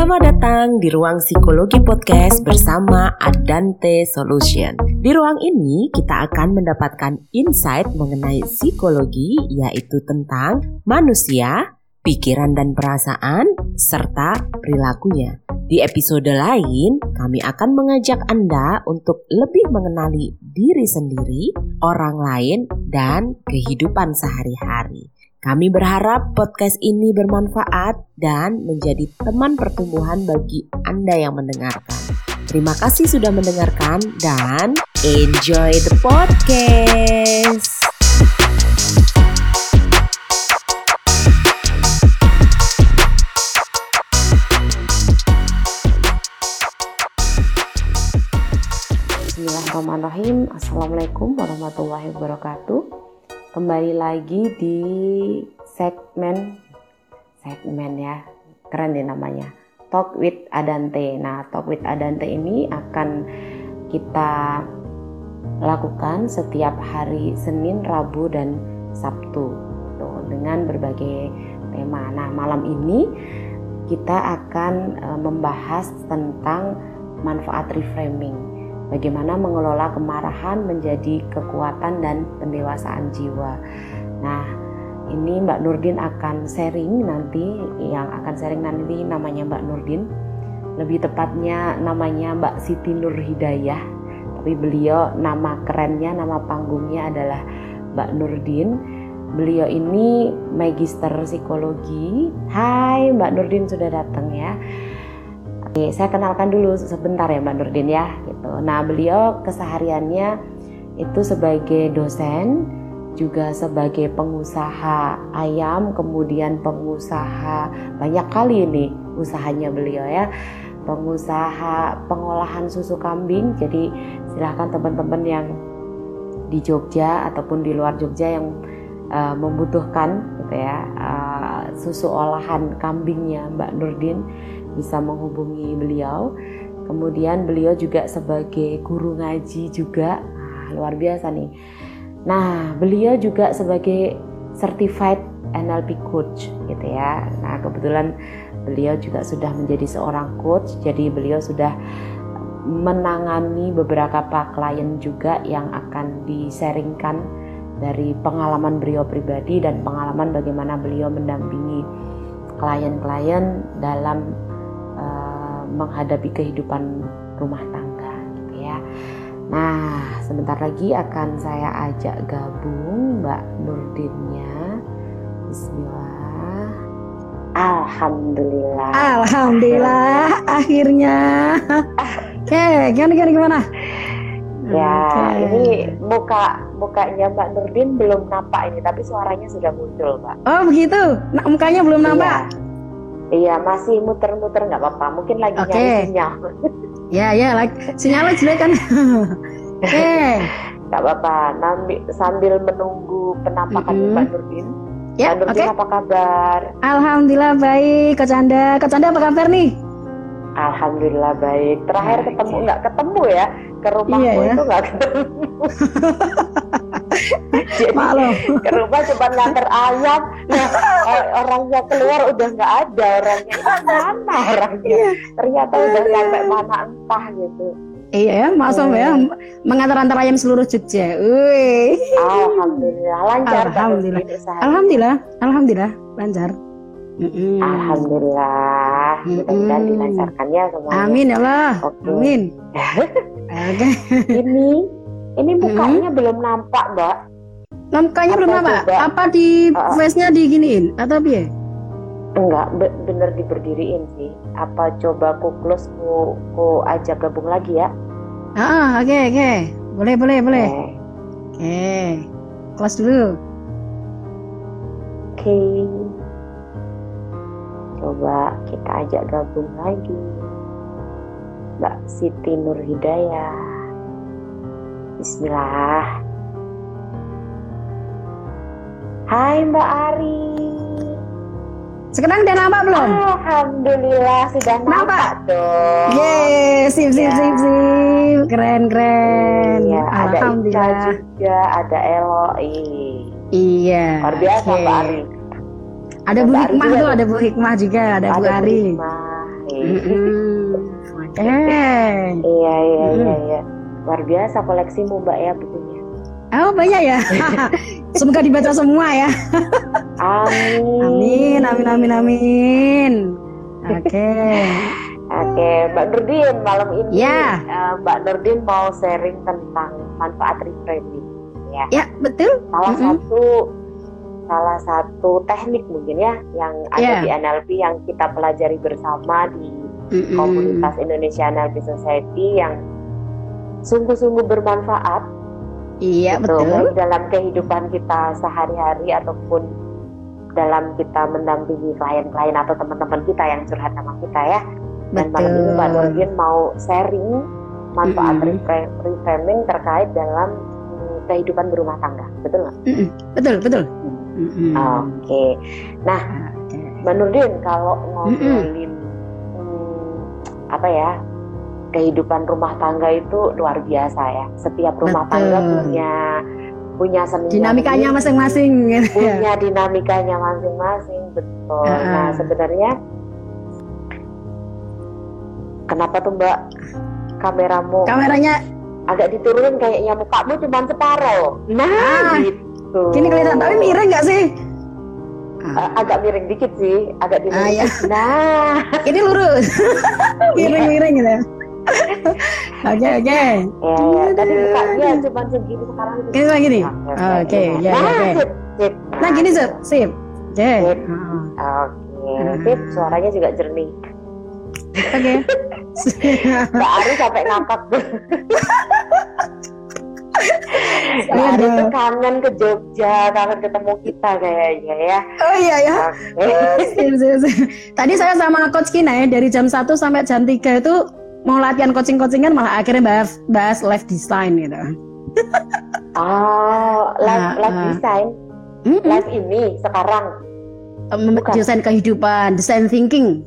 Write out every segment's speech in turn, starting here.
Selamat datang di ruang psikologi podcast bersama Adante Solution. Di ruang ini kita akan mendapatkan insight mengenai psikologi yaitu tentang manusia, pikiran dan perasaan, serta perilakunya. Di episode lain, kami akan mengajak Anda untuk lebih mengenali diri sendiri, orang lain, dan kehidupan sehari-hari. Kami berharap podcast ini bermanfaat dan menjadi teman pertumbuhan bagi Anda yang mendengarkan. Terima kasih sudah mendengarkan dan enjoy the podcast. Bismillahirrahmanirrahim. Assalamualaikum warahmatullahi wabarakatuh kembali lagi di segmen segmen ya keren deh namanya Talk with Adante. Nah, Talk with Adante ini akan kita lakukan setiap hari Senin, Rabu, dan Sabtu tuh, dengan berbagai tema. Nah, malam ini kita akan uh, membahas tentang manfaat reframing bagaimana mengelola kemarahan menjadi kekuatan dan pendewasaan jiwa. Nah, ini Mbak Nurdin akan sharing nanti yang akan sharing nanti namanya Mbak Nurdin. Lebih tepatnya namanya Mbak Siti Nur Hidayah. Tapi beliau nama kerennya, nama panggungnya adalah Mbak Nurdin. Beliau ini magister psikologi. Hai Mbak Nurdin sudah datang ya. Saya kenalkan dulu sebentar ya Mbak Nurdin ya gitu. Nah, beliau kesehariannya itu sebagai dosen, juga sebagai pengusaha ayam, kemudian pengusaha banyak kali ini usahanya beliau ya. Pengusaha pengolahan susu kambing. Jadi, silahkan teman-teman yang di Jogja ataupun di luar Jogja yang uh, membutuhkan gitu ya uh, susu olahan kambingnya Mbak Nurdin bisa menghubungi beliau. Kemudian beliau juga sebagai guru ngaji juga, nah, luar biasa nih. Nah, beliau juga sebagai certified NLP coach gitu ya. Nah, kebetulan beliau juga sudah menjadi seorang coach, jadi beliau sudah menangani beberapa klien juga yang akan disaringkan dari pengalaman beliau pribadi dan pengalaman bagaimana beliau mendampingi klien-klien dalam menghadapi kehidupan rumah tangga gitu ya. Nah, sebentar lagi akan saya ajak gabung Mbak Nurdinnya. Bismillah. Alhamdulillah. Alhamdulillah akhirnya. Oke, okay, gimana gimana gimana? Ya, okay. ini muka mukanya Mbak Nurdin belum nampak ini, tapi suaranya sudah muncul, Mbak. Oh begitu, nah, mukanya belum nampak. Iya. Iya masih muter-muter nggak apa-apa. Mungkin lagi okay. nyari sinyal. ya ya, like, sinyalnya jelek kan. Oke. okay. Nggak apa-apa. Sambil menunggu penampakan mm -hmm. Mbak Nurdin. Ya, Mbak Nurdin okay. apa kabar? Alhamdulillah baik. Kak Canda, Kak Canda apa kabar nih? Alhamdulillah baik. Terakhir ketemu nggak ketemu ya ke rumahmu iya, ya? itu nggak ketemu. Jadi Maklum. ke rumah cuma nganter ayam, nah orangnya keluar udah nggak ada orangnya. Mana orangnya? Iya. Ternyata udah sampai mana entah gitu. Iya ya, masuk ya mengantar-antar ayam seluruh Jogja. Wih. Alhamdulillah lancar. Alhamdulillah. Alhamdulillah. Alhamdulillah lancar. Mm-mm. Alhamdulillah, mudah-mudahan dilancarkan ya semuanya. Amin ya Allah. Okay. Amin. okay. ini ini mukanya mm-hmm. belum nampak, Mbak. Nampaknya belum. Coba? Apa di uh, face-nya diginiin atau apa Enggak, be- bener diberdiriin sih. Apa coba ku close ku, ku ajak gabung lagi ya? Ah, oke okay, oke. Okay. Boleh boleh boleh. Oke. Okay. okay. Close dulu. Oke. Okay coba kita ajak gabung lagi Mbak Siti Nur Hidayah Bismillah Hai Mbak Ari sekarang udah nampak belum? Alhamdulillah sudah nampak, nampak dong. Yeay, sip sip ya. sip sip, keren keren. Iya. Ada Ica juga, ada Elo. Iya. Luar biasa okay. Mbak Ari. Ada Bu Hikmah tuh, ada Bu Hikmah juga, ada, ada Bu Ari. Oke. Iya iya iya iya. Luar biasa koleksimu Mbak ya bukunya. Oh banyak ya. Semoga dibaca semua ya. Amin. Amin amin amin amin. Oke. Oke, Mbak Nurdin malam ini Ya. eh, Mbak Nurdin mau sharing tentang manfaat reframing. Ya. Ya betul. Salah Mm-mm. satu salah satu teknik mungkin ya yang Ya. ada di NLP yang kita pelajari bersama di Mm-mm. komunitas Indonesia NLP Society yang sungguh-sungguh bermanfaat Iya gitu, betul. baik dalam kehidupan kita sehari-hari ataupun dalam kita mendampingi klien-klien atau teman-teman kita yang curhat sama kita ya. Dan malam ini Mbak. Nurdin mau sharing manfaat Mm-mm. refra- reframing terkait dalam mm, kehidupan berumah tangga, betul nggak? Mm-mm. Betul betul. Mm-mm. Oke, nah Oke. Mbak Nurdin kalau ngobrolin mm, apa ya kehidupan rumah tangga itu luar biasa ya. Setiap rumah Betul. tangga punya punya seni Dinamikanya masing-masing. gitu ya. punya dinamikanya masing-masing betul. Ah. Nah sebenarnya kenapa tuh Mbak kameramu Kameranya agak diturunin kayaknya mukamu cuma separuh. Nah Ah. gitu. gini kelihatan tapi miring nggak sih? Eh, agak miring dikit sih, agak Ah, ya. dimiring. Nah, Ini lurus. Miring-miring gitu. Oke oke. ya, ya. tadi mukanya cuma segini sekarang. Oke lagi nih. Oke, ya, ya, oke. Nah gini sip, sip. Oke. Sip. Oke, sip. Suaranya juga jernih. Oke. Mbak Ari sampai ngakak. Mbak Ari tuh kangen ke Jogja, kangen ketemu kita kayaknya ya. Oh iya ya. Sip, sip. Tadi saya sama Coach Kina ya dari jam 1 sampai jam 3 itu mau latihan coaching-coachingan malah akhirnya bahas bahas live design gitu. Oh, live, Ah, live ah. design, Mm-mm. live ini sekarang. Bukan. Desain kehidupan, desain thinking.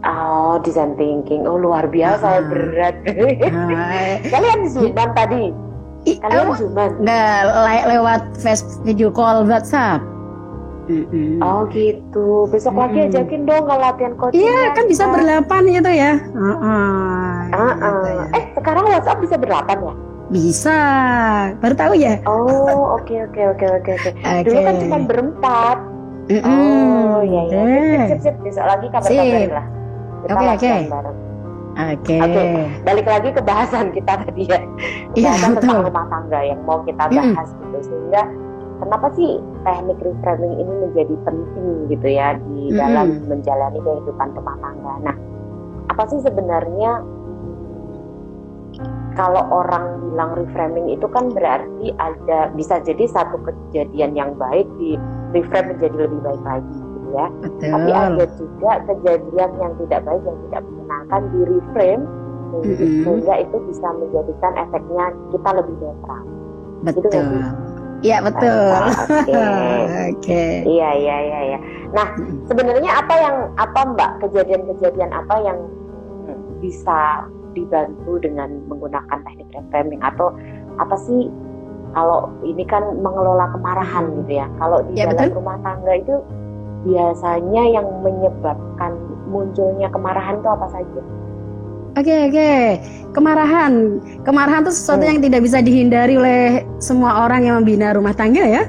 Oh, design thinking. Oh, luar biasa Ah. berat. Ah, Kalian zooman tadi? Kalian zooman? nggak le- lewat face video call WhatsApp. Mm-mm. Oh gitu. Besok lagi Mm-mm. ajakin dong kalau latihan coaching. Iya kan bisa berlapan gitu ya. Heeh. Gitu ah. ya. Eh, sekarang WhatsApp bisa berlapan ya? Bisa. Baru tahu ya. Oh, oke oke oke oke oke. Dulu kan cuma berempat. Mm-mm. Oh, iya iya. Oke. Sip, sip, sip. Besok lagi kabar-kabarin lah. Oke, oke. Oke. Oke. Balik lagi ke bahasan kita tadi ya. Iya, Bahasan tentang betul. rumah tangga yang mau kita bahas gitu. Sehingga kenapa sih teknik reframing ini menjadi penting gitu ya di Mm-mm. dalam menjalani kehidupan rumah tangga. Nah, apa sih sebenarnya kalau orang bilang reframing itu kan berarti ada bisa jadi satu kejadian yang baik di reframe menjadi lebih baik lagi gitu ya. Tapi ada juga kejadian yang tidak baik yang tidak menyenangkan di reframe sehingga itu bisa menjadikan efeknya kita lebih netral. Gitu Betul. sih? Iya betul. Oke. Iya iya iya iya. Nah sebenarnya apa yang apa Mbak kejadian-kejadian apa yang bisa dibantu dengan menggunakan teknik reframing atau apa sih kalau ini kan mengelola kemarahan gitu ya. Kalau di Ya, dalam betul. rumah tangga itu biasanya yang menyebabkan munculnya kemarahan itu apa saja? Oke oke. Kemarahan, kemarahan itu sesuatu Hmm. yang tidak bisa dihindari oleh semua orang yang membina rumah tangga ya.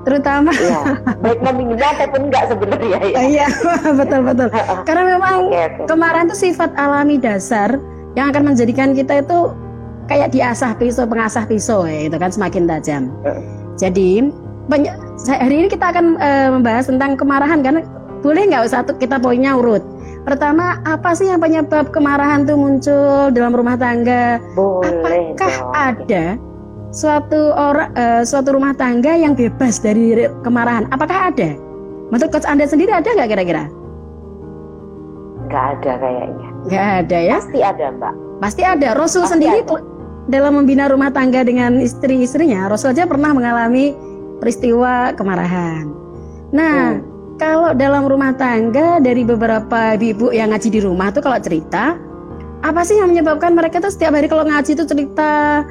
Terutama Iya, baik membina ataupun enggak sebenarnya ya. iya betul betul. Karena memang Oke oke. kemarahan itu sifat alami dasar yang akan menjadikan kita itu kayak diasah pisau pengasah pisau ya itu kan semakin tajam. Jadi banyak hari ini kita akan eh, membahas tentang kemarahan karena boleh nggak satu kita poinnya urut. Pertama apa sih yang penyebab kemarahan itu muncul dalam rumah tangga? Boleh Apakah dong. ada suatu orang eh, suatu rumah tangga yang bebas dari kemarahan? Apakah ada? Menurut coach Anda sendiri ada nggak kira-kira? Nggak ada kayaknya. Nggak ada ya? Pasti ada Mbak. Pasti ada. Rasul Pasti sendiri ada. dalam membina rumah tangga dengan istri-istrinya, Rasul aja pernah mengalami peristiwa kemarahan. Nah, Hmm. Kalau dalam rumah tangga dari beberapa ibu yang ngaji di rumah tuh kalau cerita, apa sih yang menyebabkan mereka tuh setiap hari kalau ngaji tuh cerita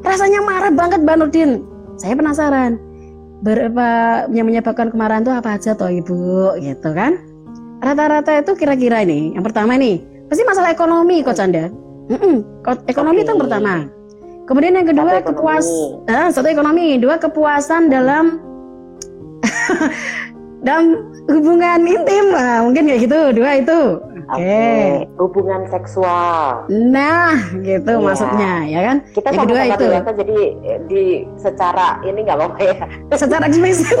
rasanya marah banget Mbak Nurdin. Saya penasaran. Berapa yang menyebabkan kemarahan tuh apa aja toh ibu? Gitu kan? rata-rata itu kira-kira ini. Yang pertama nih pasti masalah ekonomi kok Canda ekonomi itu yang pertama. Kemudian yang kedua kepuas ah, satu ekonomi. Dua kepuasan dalam dalam hubungan intim nah, mungkin kayak gitu dua itu oke okay. hubungan seksual nah gitu yeah. maksudnya ya kan kita yang kedua itu ternyata jadi eh, di secara ini nggak apa-apa ya secara eksplisit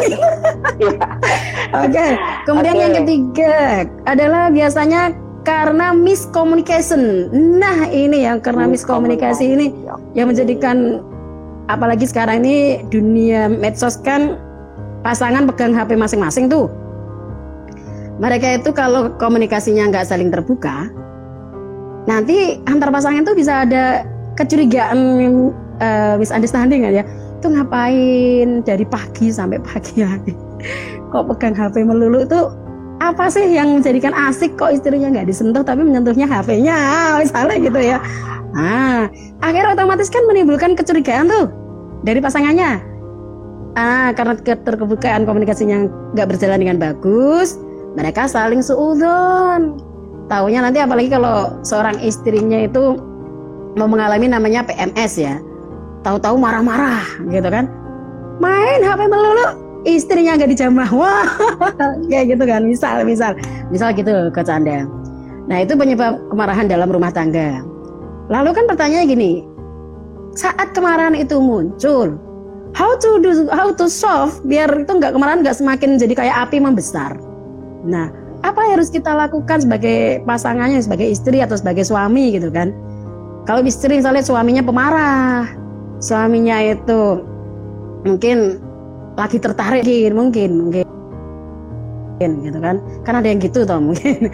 iya. oke okay. kemudian okay. yang ketiga adalah biasanya karena miscommunication nah ini yang karena miskomunikasi ini yang menjadikan apalagi sekarang ini dunia medsos kan pasangan pegang HP masing-masing tuh. Mereka itu kalau komunikasinya nggak saling terbuka, nanti antar pasangan tuh bisa ada kecurigaan uh, misunderstanding kan ya. Itu ngapain dari pagi sampai pagi lagi? Kok pegang HP melulu tuh apa sih yang menjadikan asik kok istrinya nggak disentuh tapi menyentuhnya HP-nya misalnya gitu ya. Nah, akhirnya otomatis kan menimbulkan kecurigaan tuh dari pasangannya ah karena keterbukaan komunikasinya nggak berjalan dengan bagus mereka saling seudon tahunya nanti apalagi kalau seorang istrinya itu mau mengalami namanya PMS ya. Tahu-tahu marah-marah gitu kan. Main HP melulu istrinya nggak dijamah. Wah kayak gitu kan. Misal misal. Misal gitu ke canda nah itu penyebab kemarahan dalam rumah tangga. Lalu kan pertanyaannya gini saat kemarahan itu muncul how to do how to solve biar itu nggak kemarahan nggak semakin jadi kayak api membesar. Nah, apa yang harus kita lakukan sebagai pasangannya, sebagai istri atau sebagai suami gitu kan? Kalau istri misalnya suaminya pemarah, suaminya itu mungkin lagi tertarik mungkin mungkin gitu kan kan ada yang gitu toh mungkin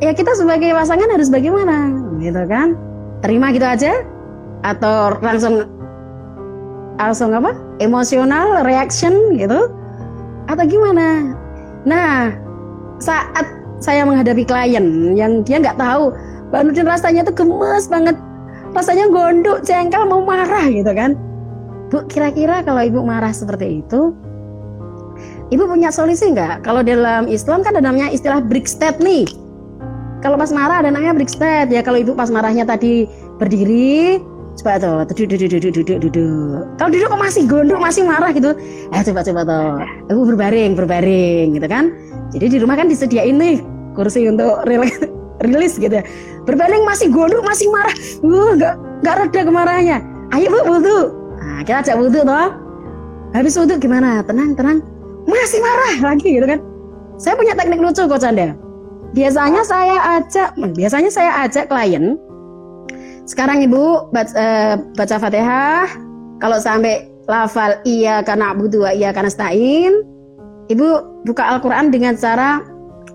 ya kita sebagai pasangan harus bagaimana gitu kan terima gitu aja atau langsung langsung apa? Emosional reaction gitu? Atau gimana? Nah saat saya menghadapi klien yang dia nggak tahu Mbak Nudin rasanya tuh gemes banget. Rasanya gondok jengkel mau marah gitu kan. Bu kira-kira kalau ibu marah seperti itu ibu punya solusi nggak? Kalau dalam Islam kan ada namanya istilah break step nih. Kalau pas marah ada namanya break step ya kalau ibu pas marahnya tadi berdiri coba tuh duduk duduk duduk duduk duduk kalau duduk kok masih gondok masih marah gitu. Eh coba coba tuh aku berbaring berbaring gitu kan. Jadi di rumah kan disediain nih kursi untuk rilis, rilis gitu. Berbaring masih gondok masih marah. Uh nggak nggak reda kemarahannya. Ayo bu wudhu. Nah kita ajak wudhu toh. Habis wudhu gimana? Tenang tenang. Masih marah lagi gitu kan. Saya punya teknik lucu kok Canda biasanya saya ajak biasanya saya ajak klien sekarang Ibu baca, uh, baca Fatihah. Kalau sampai lafal iya karena abu dua iya karena stain, Ibu buka Al-Quran dengan cara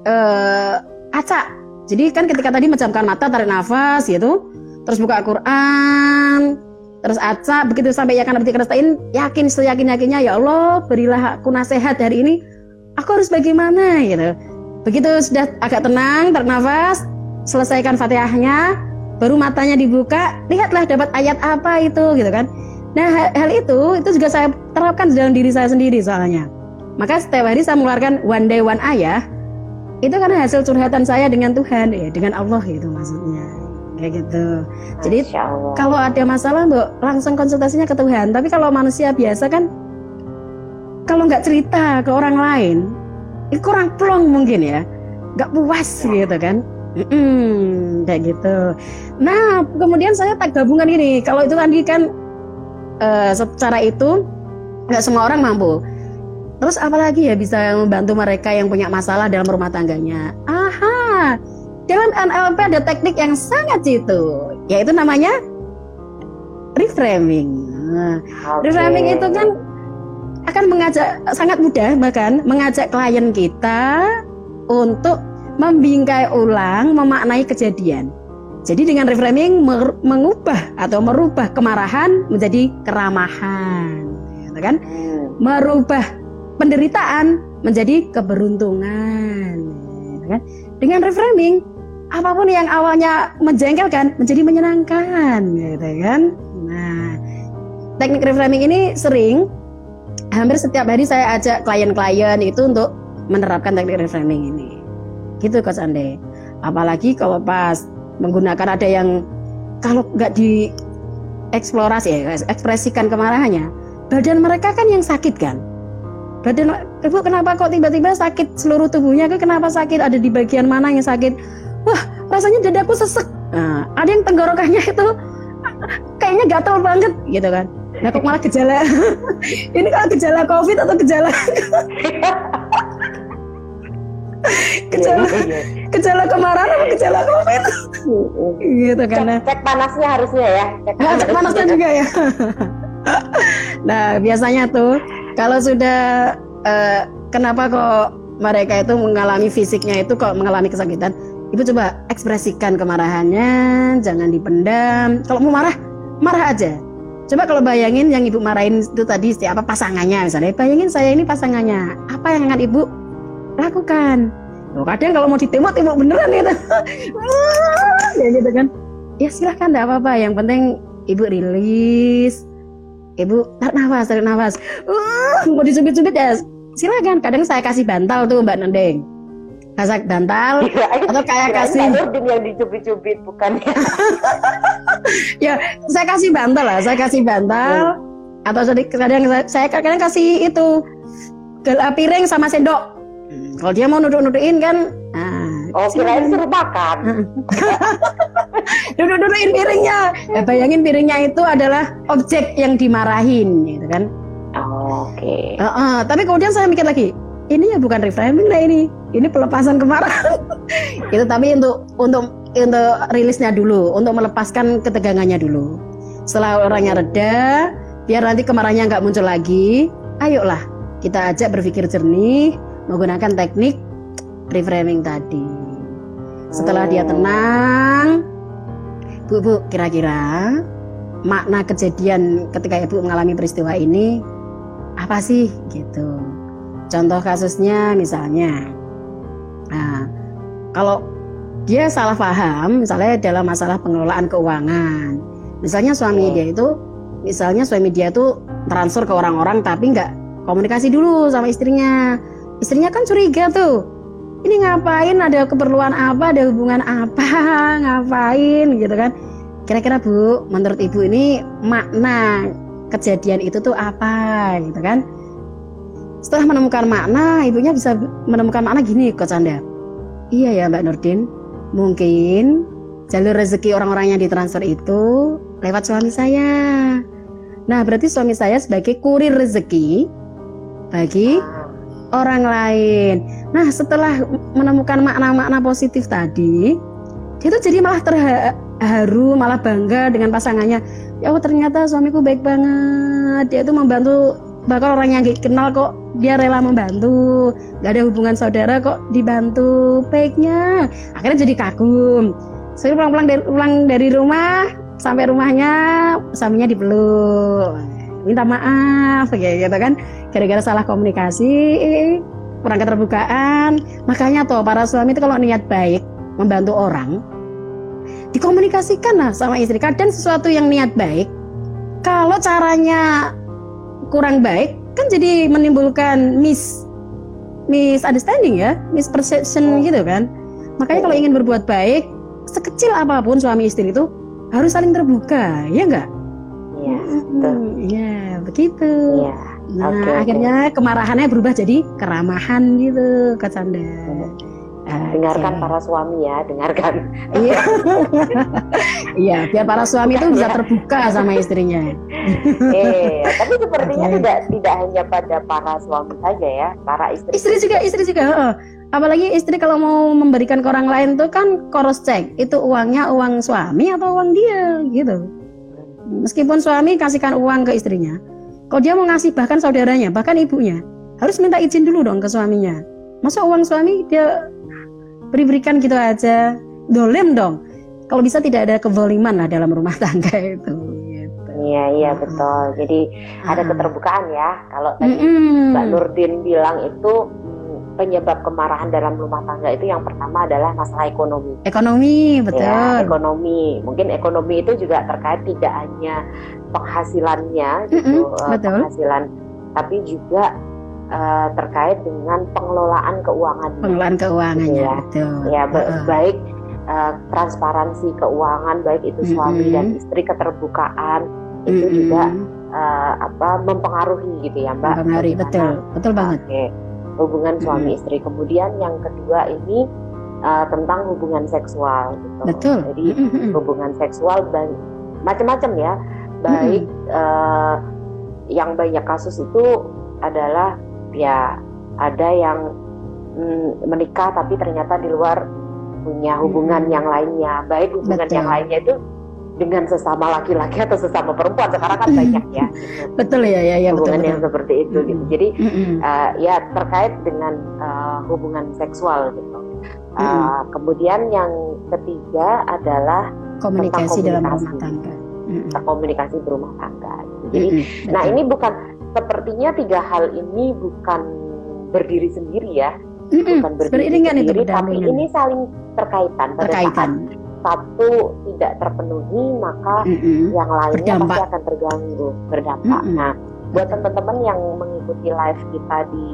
uh, acak. Jadi kan ketika tadi menjamkan mata, tarik nafas gitu, terus buka Al-Quran, terus acak, begitu sampai ya karena karena stain, yakin seyakin yakinnya ya Allah berilah aku nasihat hari ini, aku harus bagaimana gitu. Begitu sudah agak tenang, tarik nafas, selesaikan Fatihahnya, baru matanya dibuka lihatlah dapat ayat apa itu gitu kan. Nah hal, hal itu itu juga saya terapkan dalam diri saya sendiri soalnya. Maka setiap hari saya mengeluarkan one day one ayah itu karena hasil curhatan saya dengan Tuhan ya dengan Allah itu maksudnya. Kayak gitu. Jadi kalau ada masalah mbak langsung konsultasinya ke Tuhan. Tapi kalau manusia biasa kan kalau nggak cerita ke orang lain itu kurang plong mungkin ya. Nggak puas gitu kan Hmm, kayak gitu. Nah, kemudian saya tak gabungan ini. Kalau itu tadi kan uh, secara itu nggak semua orang mampu. Terus apalagi ya bisa membantu mereka yang punya masalah dalam rumah tangganya? Aha, dalam NLP ada teknik yang sangat jitu, yaitu namanya reframing. Nah, okay. reframing itu kan akan mengajak sangat mudah bahkan mengajak klien kita untuk membingkai ulang, memaknai kejadian. Jadi dengan reframing mengubah atau merubah kemarahan menjadi keramahan, gitu kan? Merubah penderitaan menjadi keberuntungan, gitu kan? Dengan reframing apa pun yang awalnya menjengkelkan menjadi menyenangkan, gitu kan? Nah, teknik reframing ini sering hampir setiap hari saya ajak klien-klien itu untuk menerapkan teknik reframing ini. Gitu Coach Ande apalagi kalau pas menggunakan ada yang kalau nggak di eksplorasi ya ekspresikan kemarahannya badan mereka kan yang sakit kan? Badan ibu kenapa kok tiba-tiba sakit seluruh tubuhnya? Ke kenapa sakit? Ada di bagian mana yang sakit? Wah rasanya dadaku sesek. Nah, ada yang tenggorokannya itu kayaknya gatal banget gitu kan? Nah kok malah gejala? Ini kalau gejala covid atau gejala gejala iya, iya. gejala kemarahan apa gejala covid gitu karena cek, cek panasnya harusnya ya cek, nah, cek panasnya. juga ya. Nah biasanya tuh kalau sudah uh, kenapa kok mereka itu mengalami fisiknya itu kok mengalami kesakitan? Ibu coba ekspresikan kemarahannya jangan dipendam. Kalau mau marah marah aja. Coba kalau bayangin yang ibu marahin itu tadi siapa pasangannya misalnya. Bayangin saya ini pasangannya. Apa yang akan ibu lakukan Loh, kadang kalau mau ditembak tembak beneran gitu. Ya gitu kan. Ya silahkan tidak apa-apa. Yang penting ibu rilis. Ibu tarik nafas tarik nafas. Uh, mau dicubit-cubit ya. Silakan kadang saya kasih bantal tuh mbak Nendeng kasih bantal ya, atau kayak kasih yang dicubit-cubit bukan ya? Saya kasih bantal lah saya kasih bantal hmm. atau kadang saya kadang kasih itu piring sama sendok kalau dia mau nuduk-nudukin kan, nah, oh kirain suruh makan. Duduk-dudukin piringnya. Eh, bayangin piringnya itu adalah objek yang dimarahin, gitu kan? Oh, Oke. Okay. Uh, uh, tapi kemudian saya mikir lagi, ini ya bukan reframing lah ini, ini pelepasan kemarahan. itu tapi untuk untuk untuk rilisnya dulu, untuk melepaskan ketegangannya dulu. Setelah orangnya reda, biar nanti kemarahannya nggak muncul lagi, ayolah kita ajak berpikir jernih, menggunakan teknik reframing tadi. Setelah dia oh. tenang, Bu, Bu, kira-kira makna kejadian ketika Ibu mengalami peristiwa ini apa sih gitu. Contoh kasusnya misalnya, nah, kalau dia salah paham, misalnya dalam masalah pengelolaan keuangan, misalnya suami dia itu, misalnya suami dia itu transfer ke orang-orang tapi nggak komunikasi dulu sama istrinya, istrinya kan curiga tuh. Ini ngapain? Ada keperluan apa? Ada hubungan apa? Ngapain? Gitu kan. Kira-kira bu menurut ibu ini makna kejadian itu tuh apa? Gitu kan. Setelah menemukan makna ibunya bisa menemukan makna gini kok Canda iya ya Mbak Nurdin. Mungkin jalur rezeki orang-orang yang ditransfer itu lewat suami saya. Nah berarti suami saya sebagai kurir rezeki bagi orang lain. Nah, setelah menemukan makna-makna positif tadi, dia tuh jadi malah terharu, malah bangga dengan pasangannya. Ya oh, ternyata suamiku baik banget. Dia itu membantu bakal orang yang kenal kok dia rela membantu. Gak ada hubungan saudara kok dibantu. Baiknya. Akhirnya jadi kagum. Saya pulang-pulang dari, dari rumah sampai rumahnya suaminya dipeluk minta maaf kayak gitu kan. Gara-gara salah komunikasi kurang keterbukaan makanya tuh para suami itu kalau niat baik membantu orang dikomunikasikan lah sama istri. Kadang sesuatu yang niat baik kalau caranya kurang baik kan jadi menimbulkan mis misunderstanding ya misperception gitu kan. Makanya kalau ingin berbuat baik sekecil apa pun suami istri itu harus saling terbuka ya enggak Iya, betul. Iya, begitu. Iya. Nah, okay, akhirnya okay. kemarahannya berubah jadi keramahan gitu, Kak Canda. dengarkan para suami ya, dengarkan. Iya. iya, biar para suami itu bisa terbuka sama istrinya. eh, tapi sepertinya okay. tidak tidak hanya pada para suami saja ya, para istri. Istri juga, istri juga. Oh. Apalagi istri kalau mau memberikan ke orang lain tuh kan cross check, itu uangnya uang suami atau uang dia gitu. Meskipun suami kasihkan uang ke istrinya, kalau dia mau ngasih bahkan saudaranya, bahkan ibunya, harus minta izin dulu dong ke suaminya. Masa uang suami dia beri-berikan gitu aja, dolim dong. Kalau bisa tidak ada kezoliman lah dalam rumah tangga itu. Gitu. Iya iya betul. Jadi ah. ada keterbukaan ya. Kalau tadi mm -hmm. Mbak Nurdin bilang itu penyebab kemarahan dalam rumah tangga itu yang pertama adalah masalah ekonomi. Ekonomi, betul. Ya, ekonomi. Mungkin ekonomi itu juga terkait tidak hanya penghasilannya gitu, mm betul. penghasilan, tapi juga uh, terkait dengan pengelolaan keuangan. Pengelolaan keuangannya, ya. betul. Ya, ba uh. baik uh, transparansi keuangan, baik itu suami mm -hmm. dan istri, keterbukaan mm -hmm. itu juga uh, apa mempengaruhi gitu ya, Mbak. Mempengaruhi, betul, betul banget. Okay. Hubungan suami -hmm. istri. Kemudian yang kedua ini uh, tentang hubungan seksual gitu. Betul. Jadi -hmm. hubungan seksual dan macam-macam ya, baik -hmm. uh, yang banyak kasus itu adalah ya ada yang mm, menikah tapi ternyata di luar punya hubungan hmm. yang lainnya baik hubungan Betul. yang lainnya itu dengan sesama laki-laki atau sesama perempuan sekarang kan banyak ya betul ya ya, ya hubungan betul, yang seperti itu mm -hmm. gitu jadi mm -hmm. uh, ya terkait dengan uh, hubungan seksual gitu uh, mm -hmm. kemudian yang ketiga adalah komunikasi, komunikasi dalam rumah tangga mm -hmm. komunikasi berumah tangga jadi mm -hmm. nah ini bukan sepertinya tiga hal ini bukan berdiri sendiri ya, bukan berdiri sendiri, tapi ini saling terkaitan. Pada terkaitan. Saat satu tidak terpenuhi, maka mm-hmm. yang lainnya berdampak. pasti akan terganggu, berdampak. Mm-hmm. Nah, buat teman-teman yang mengikuti live kita di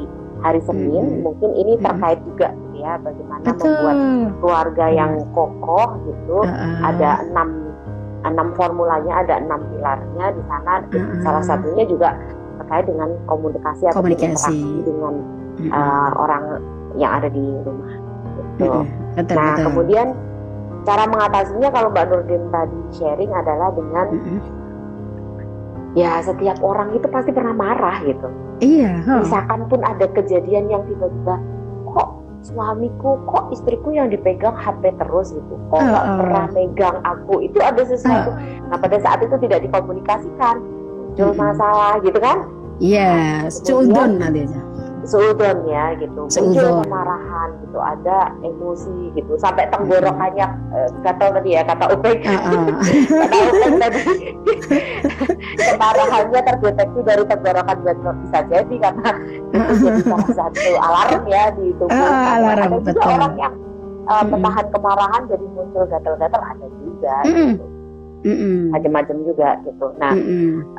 hari Senin, mm-hmm. mungkin ini terkait mm-hmm. juga gitu ya, bagaimana Betul. membuat keluarga yang kokoh gitu. Uh-uh. Ada enam enam formulanya, ada enam pilarnya di sana. Uh-uh. Salah satunya juga terkait dengan komunikasi atau komunikasi dengan mm-hmm. uh, orang yang ada di rumah. Gitu. Mm-hmm. Betul, nah, betul. kemudian cara mengatasinya kalau Mbak Nurdin tadi sharing adalah dengan mm-hmm. ya setiap orang itu pasti pernah marah gitu. Iya. Huh. Misalkan pun ada kejadian yang tiba-tiba kok suamiku kok istriku yang dipegang HP terus gitu kok nggak uh, uh. pernah megang aku itu ada sesuatu uh. nah pada saat itu tidak dikomunikasikan muncul hmm. masalah gitu kan Iya, yes, suudon nanti aja. Suudon ya gitu. Muncul kemarahan gitu, ada emosi gitu, sampai tenggorokannya uh, kata tadi ya kata Upeng. Uh -uh. kata Upeng tadi kemarahannya terdeteksi dari tenggorokan bisa jadi karena itu jadi salah satu alarm ya di tubuh. Uh, alarm, ada juga betul. orang yang uh, menahan kemarahan jadi muncul gatal-gatal ada juga. Mm -mm. Gitu mm macam-macam juga gitu. Nah,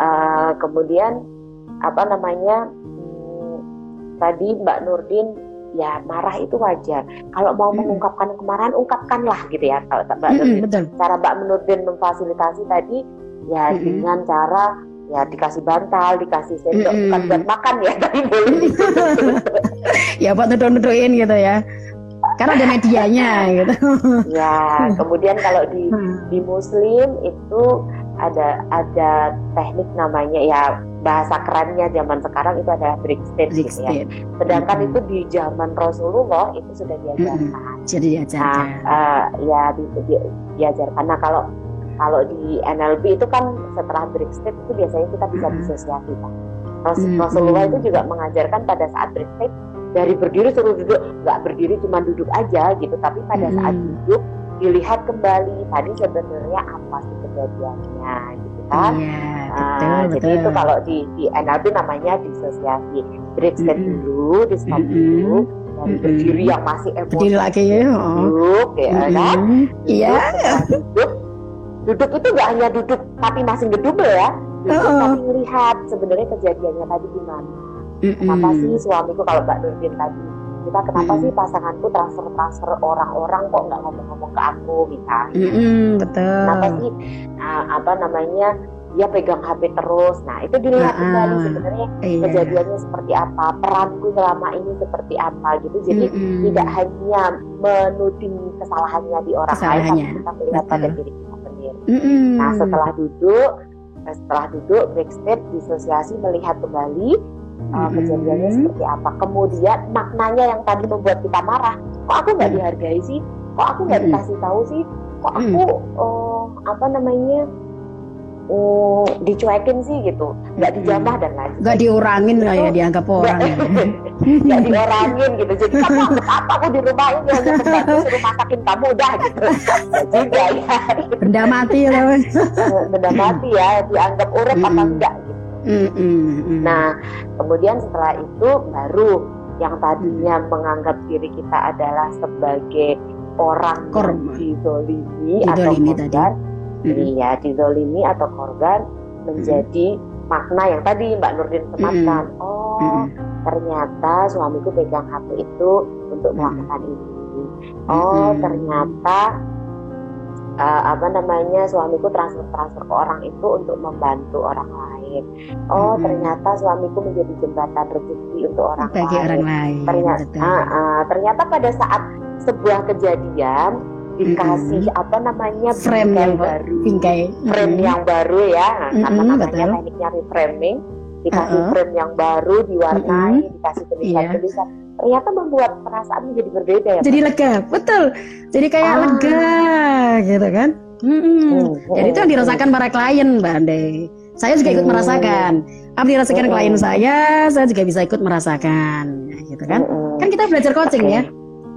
uh, kemudian apa namanya hmm, tadi Mbak Nurdin ya marah itu wajar. Kalau mau mm mengungkapkan kemarahan, ungkapkanlah gitu ya. Kalau Mbak mm Nurdin, betul. cara Mbak Nurdin memfasilitasi tadi ya mm dengan cara ya dikasih bantal, dikasih sendok, mm bukan buat makan ya, tapi boleh. ya buat nuduk-nudukin gitu ya karena ada medianya gitu. Ya, kemudian kalau di hmm. di Muslim itu ada ada teknik namanya ya bahasa kerennya zaman sekarang itu adalah break state, break gitu ya. Sedangkan hmm. itu di zaman Rasulullah itu sudah diajarkan. Hmm. Jadi diajarkan. Nah, uh, ya di, di, diajarkan. Nah kalau kalau di NLP itu kan setelah break state itu biasanya kita bisa hmm. disosiasi kan. Rasulullah hmm. itu juga mengajarkan pada saat break state dari berdiri suruh duduk nggak berdiri cuma duduk aja gitu tapi pada saat duduk dilihat kembali tadi sebenarnya apa sih kejadiannya gitu kan iya, betul, uh, betul. jadi itu kalau di di NLP namanya disosiasi break mm -hmm. dulu di stop mm -hmm. dulu dari mm -hmm. berdiri yang masih emosi berdiri lagi ya oh. duduk ya mm -hmm. kan iya duduk duduk itu nggak hanya duduk tapi masih ngedumel ya duduk uh -uh. tapi melihat sebenarnya kejadiannya tadi gimana Mm-mm. Kenapa sih suamiku kalau Mbak Nurdin tadi kita kenapa mm. sih pasanganku transfer transfer orang-orang kok nggak ngomong-ngomong ke aku misalnya? Mm-mm, betul. Kenapa sih uh, apa namanya dia pegang HP terus? Nah itu dilihat kembali sebenarnya iya. kejadiannya seperti apa, peranku selama ini seperti apa gitu. Jadi Mm-mm. tidak hanya menuding kesalahannya di orang lain, tapi kita melihat pada diri kita sendiri. Mm-mm. Nah setelah duduk setelah duduk break step disosiasi melihat kembali uh, kejadiannya hmm. seperti apa. Kemudian maknanya yang tadi membuat kita marah, kok aku nggak dihargai sih? Kok aku nggak dikasih tahu sih? Kok aku uh, apa namanya? uh, dicuekin sih gitu, nggak dijamah dan lain. Nggak diurangin lah ya dianggap orang. Nggak diurangin gitu. Jadi kamu anggap apa aku di rumah ini hanya pembantu suruh masakin kamu udah gitu. juga ya. Benda mati ya. Benda mati ya, dianggap urip apa enggak Mm -mm. Nah, kemudian setelah itu baru yang tadinya menganggap diri kita adalah sebagai orang Kor yang dizolimi atau korban, iya dizolimi atau korban menjadi mm makna yang tadi Mbak Nurdin sematkan. Mm Oh, ternyata suamiku pegang HP itu untuk melakukan ini. Oh Mm-mm. ternyata uh, apa namanya suamiku transfer transfer ke orang itu untuk membantu orang lain oh Mm-mm. ternyata suamiku menjadi jembatan rezeki untuk orang bagi lain orang lain ternyata betul. ah, ah, ternyata pada saat sebuah kejadian dikasih apa namanya frame yang baru bingkai frame Mm-mm. yang baru ya karena Mm-mm, namanya betul. tekniknya reframing dikasih Uh-uh. frame yang baru diwarnai dikasih tulisan-tulisan ternyata membuat perasaan menjadi berbeda ya jadi Pak? lega betul jadi kayak Ah. lega gitu kan Mm-mm. Hmm, dan itu yang dirasakan para klien mbak Ande saya juga ikut Hmm. merasakan apa dirasakan Hmm. klien saya saya juga bisa ikut merasakan Ya, gitu kan Mm-mm. kan kita belajar coaching Oke. ya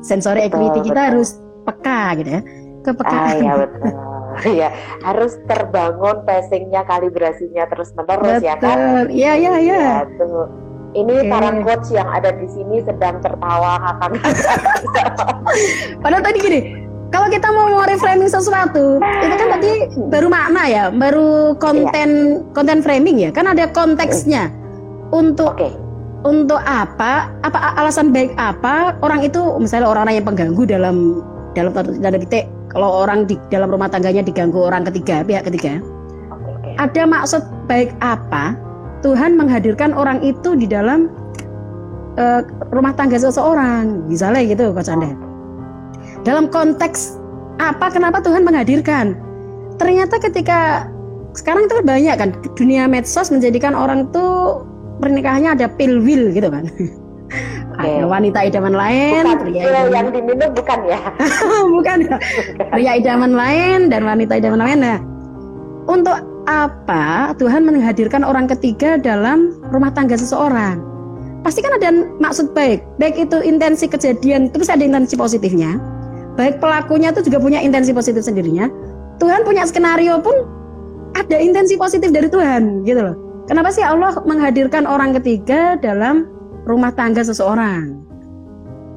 sensory Betul, equity kita betul. harus peka gitu ya ah kepekaan ya betul ya harus terbangun passingnya kalibrasinya terus menerus ya kan betul iya iya iya Iya, tuh. Ini Oke. para coach yang ada di sini sedang tertawa ngakak Padahal tadi gini, kalau kita mau reframing sesuatu, itu kan tadi baru makna ya, baru konten konten framing ya, kan ada konteksnya. Untuk Oke. untuk apa? Apa alasan baik apa? Orang itu misalnya orang-orang yang pengganggu dalam dalam tanda titik kalau orang di dalam rumah tangganya diganggu orang ketiga, pihak ketiga, oke. ada maksud baik apa Tuhan menghadirkan orang itu di dalam eh, rumah tangga seseorang. Misalnya gitu Coach Anda dalam konteks apa kenapa Tuhan menghadirkan? Ternyata ketika sekarang itu banyak kan dunia medsos menjadikan orang tuh pernikahannya ada pil will gitu kan. Ada wanita idaman lain Bukan pria idaman yang diminum bukan ya? bukan ya pria idaman lain dan wanita idaman lain. Nah untuk apa Tuhan menghadirkan orang ketiga dalam rumah tangga seseorang? Pasti kan ada maksud baik. Baik itu intensi kejadian terus ada intensi positifnya. Baik pelakunya itu juga punya intensi positif sendirinya. Tuhan punya skenario pun ada intensi positif dari Tuhan gitu loh. Kenapa sih Allah menghadirkan orang ketiga dalam rumah tangga seseorang?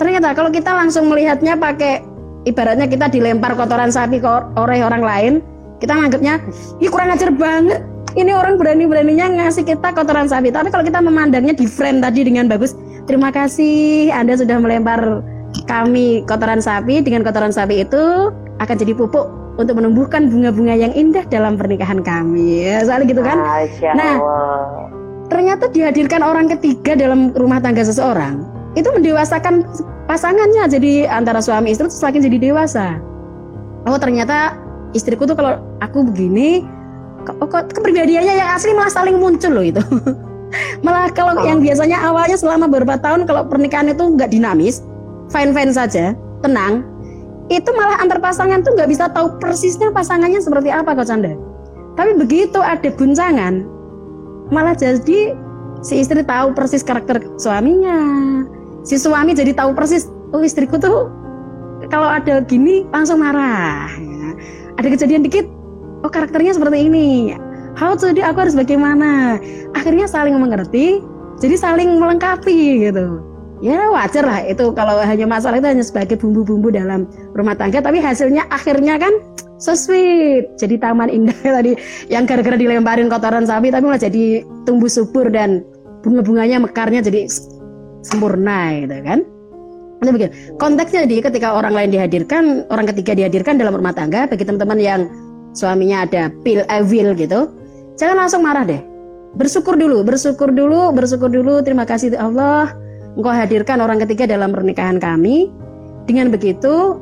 Ternyata kalau kita langsung melihatnya pakai ibaratnya kita dilempar kotoran sapi oleh orang lain kita nganggapnya ih kurang ajar banget. Ini orang berani-beraninya ngasih kita kotoran sapi. Tapi kalau kita memandangnya di frame tadi dengan bagus terima kasih Anda sudah melempar kami kotoran sapi. Dengan kotoran sapi itu akan jadi pupuk untuk menumbuhkan bunga-bunga yang indah dalam pernikahan kami. Ya soalnya gitu kan? Masya Nah, ternyata dihadirkan orang ketiga dalam rumah tangga seseorang itu mendewasakan pasangannya jadi antara suami istri itu semakin jadi dewasa. Oh ternyata istriku tuh kalau aku begini kok, kok kepribadiannya yang asli malah saling muncul loh itu malah kalau Oh. yang biasanya awalnya selama beberapa tahun kalau pernikahan itu nggak dinamis fine fine saja tenang itu malah antar pasangan tuh nggak bisa tahu persisnya pasangannya seperti apa kok Canda tapi begitu ada guncangan malah jadi si istri tahu persis karakter suaminya si suami jadi tahu persis oh istriku tuh kalau ada gini langsung marah. Ada kejadian dikit oh karakternya seperti ini. How to do aku harus bagaimana? Akhirnya saling mengerti jadi saling melengkapi gitu. Ya wajar lah itu kalau hanya masalah itu hanya sebagai bumbu-bumbu dalam rumah tangga tapi hasilnya akhirnya kan so sweet. Jadi taman indah tadi yang gara-gara dilemparin kotoran sapi tapi malah jadi tumbuh subur dan bunga-bunganya mekarnya jadi sempurna gitu kan Ini begini, konteksnya jadi ketika orang lain dihadirkan, orang ketiga dihadirkan dalam rumah tangga, bagi teman-teman yang suaminya ada pil evil gitu, jangan langsung marah deh. Bersyukur dulu, bersyukur dulu, bersyukur dulu. Terima kasih Allah, Engkau hadirkan orang ketiga dalam pernikahan kami. Dengan begitu,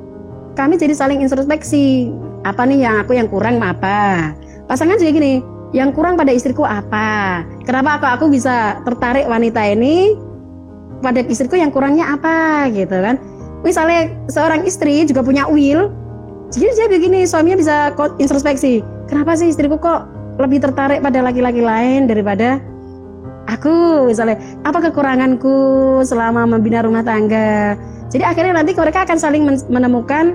kami jadi saling introspeksi. Apa nih yang aku yang kurang apa? Pasangan juga gini, yang kurang pada istriku apa? Kenapa aku aku bisa tertarik wanita ini pada istriku yang kurangnya apa gitu kan. Misalnya seorang istri juga punya will jadi dia begini suaminya bisa introspeksi kenapa sih istriku kok lebih tertarik pada laki-laki lain daripada aku? Misalnya apa kekuranganku selama membina rumah tangga? Jadi akhirnya nanti mereka akan saling men- menemukan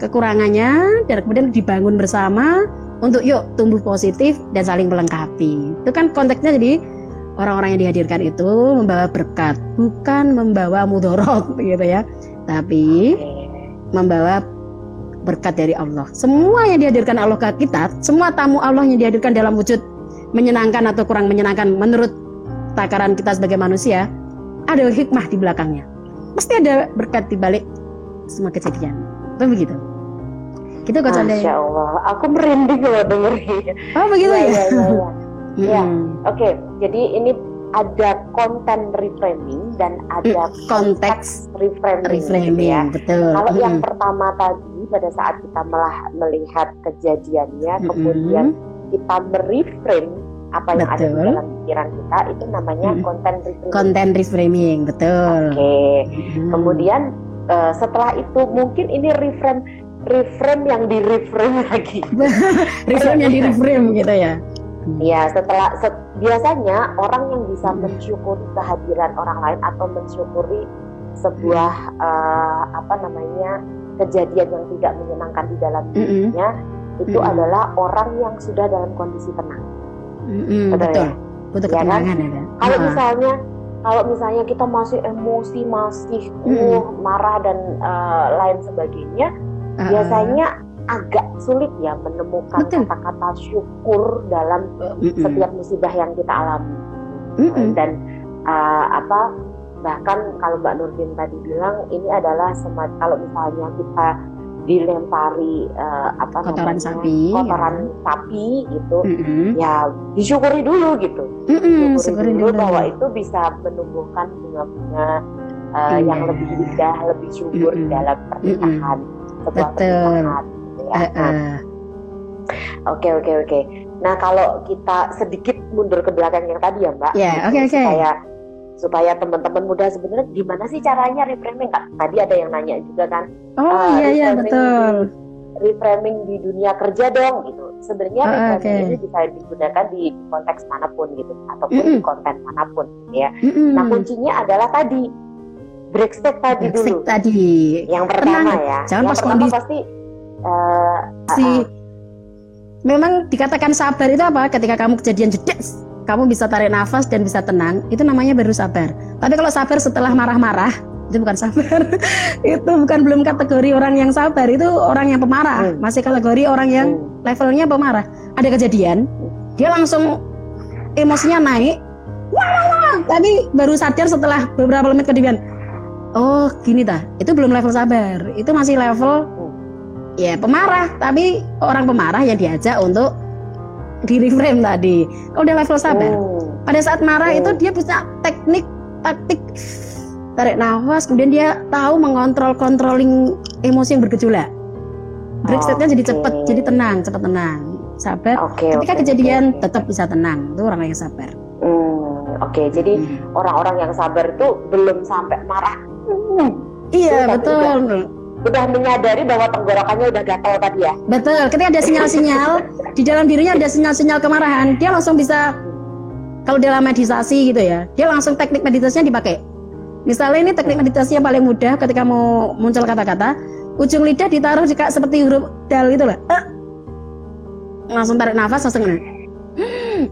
kekurangannya dan kemudian dibangun bersama untuk yuk tumbuh positif dan saling melengkapi. Itu kan konteksnya jadi orang-orang yang dihadirkan itu membawa berkat, bukan membawa mudorot gitu ya, tapi membawa berkat dari Allah. Semua yang dihadirkan Allah ke kita, semua tamu Allah yang dihadirkan dalam wujud menyenangkan atau kurang menyenangkan menurut takaran kita sebagai manusia, ada hikmah di belakangnya. Mesti ada berkat di balik semua kejadian. Itu begitu. Gitu Ande. Masya Allah, aku merinding loh dengerin. Oh begitu Iya, ya. iya, iya, iya. Iya. Mm-mm. Oke, jadi ini ada konten reframing dan ada Konteks reframing, gitu reframing, ya. betul. Kalau yang Mm-mm. pertama tadi pada saat kita melah- melihat kejadiannya, Mm-mm. kemudian kita mereframe apa yang ada di Betul. dalam pikiran kita, itu namanya konten reframing. konten reframing, betul. Oke. Mm. Kemudian eh, setelah itu mungkin ini reframe reframe yang di reframe lagi. reframe yang di reframe gitu ya. Ya, setelah set- biasanya orang yang bisa Hmm. mensyukuri kehadiran orang lain atau mensyukuri sebuah eh, apa namanya kejadian yang tidak menyenangkan di dalam Mm-mm. dirinya itu Mm-mm. adalah orang yang sudah dalam kondisi tenang. Mm-mm, Betul betul. ya? Butuh Ya kan? ketenangan ya. Kalau Ah. misalnya kalau misalnya kita masih emosi, masih uh, marah dan eh, lain sebagainya, Ah, ah. biasanya agak sulit ya menemukan Betul. kata-kata syukur dalam Mm-mm. setiap musibah yang kita alami. Mm-mm. dan uh, apa bahkan kalau Mbak Nurdin tadi bilang ini adalah semacam kalau misalnya kita dilempari uh, apa Kotoran namanya sapi, kotoran sapi gitu Mm-mm. ya disyukuri dulu gitu disyukuri syukurin dulu dulu. bahwa itu bisa menumbuhkan bunga-bunga uh, Iya. yang lebih indah lebih subur di Mm-mm. dalam pernikahan sebuah Betul. pernikahan ya. Nah, eh. Oke oke oke. Nah kalau kita sedikit mundur ke belakang yang tadi ya Mbak, Ya, gitu, oke, oke. supaya supaya teman-teman muda sebenarnya gimana sih caranya reframing? Tadi ada yang nanya juga kan, Oh Ah, iya iya betul. di- reframing di dunia kerja dong gitu. Sebenarnya Ah, reframing oke. ini bisa digunakan di konteks mana pun gitu, ataupun Mm-mm. di konten mana pun gitu ya. Mm-mm. Nah kuncinya adalah tadi break step tadi Break dulu. tadi. Yang pertama Tenang, ya, jangan yang pas pertama kondisi- pasti si ah, memang dikatakan sabar itu apa? Ketika kamu kejadian jedes, kamu bisa tarik nafas dan bisa tenang, itu namanya baru sabar. Tapi kalau sabar setelah marah-marah, itu bukan sabar. itu bukan belum kategori orang yang sabar, itu orang yang pemarah. Hmm. Masih kategori orang yang hmm. levelnya pemarah. Ada kejadian, dia langsung emosinya naik. Wah, wah, wah. tapi baru sadar setelah beberapa menit kemudian. Oh, gini dah. Itu belum level sabar. Itu masih level ya pemarah, tapi orang pemarah yang diajak untuk di reframe tadi. Kalau udah level sabar, Hmm. pada saat marah Oh. itu dia punya teknik taktik tarik nafas, kemudian dia tahu mengontrol controlling emosi yang bergejolak. Break jadi cepet, jadi tenang, cepet tenang, sabar. Oke. Ketika oke, kejadian oke. tetap bisa tenang, itu orang yang sabar. Hmm, Oke, jadi Hmm. orang-orang yang sabar itu belum sampai marah. Hmm, Iya betul, udah menyadari bahwa tenggorokannya udah gatal tadi ya. betul. Ketika ada sinyal-sinyal di dalam dirinya ada sinyal-sinyal kemarahan, dia langsung bisa kalau dalam meditasi gitu ya, dia langsung teknik meditasinya dipakai. Misalnya ini teknik meditasi yang paling mudah ketika mau muncul kata-kata, ujung lidah ditaruh jika seperti huruf dal itu lah. Eh. Langsung tarik nafas langsung. Hmm.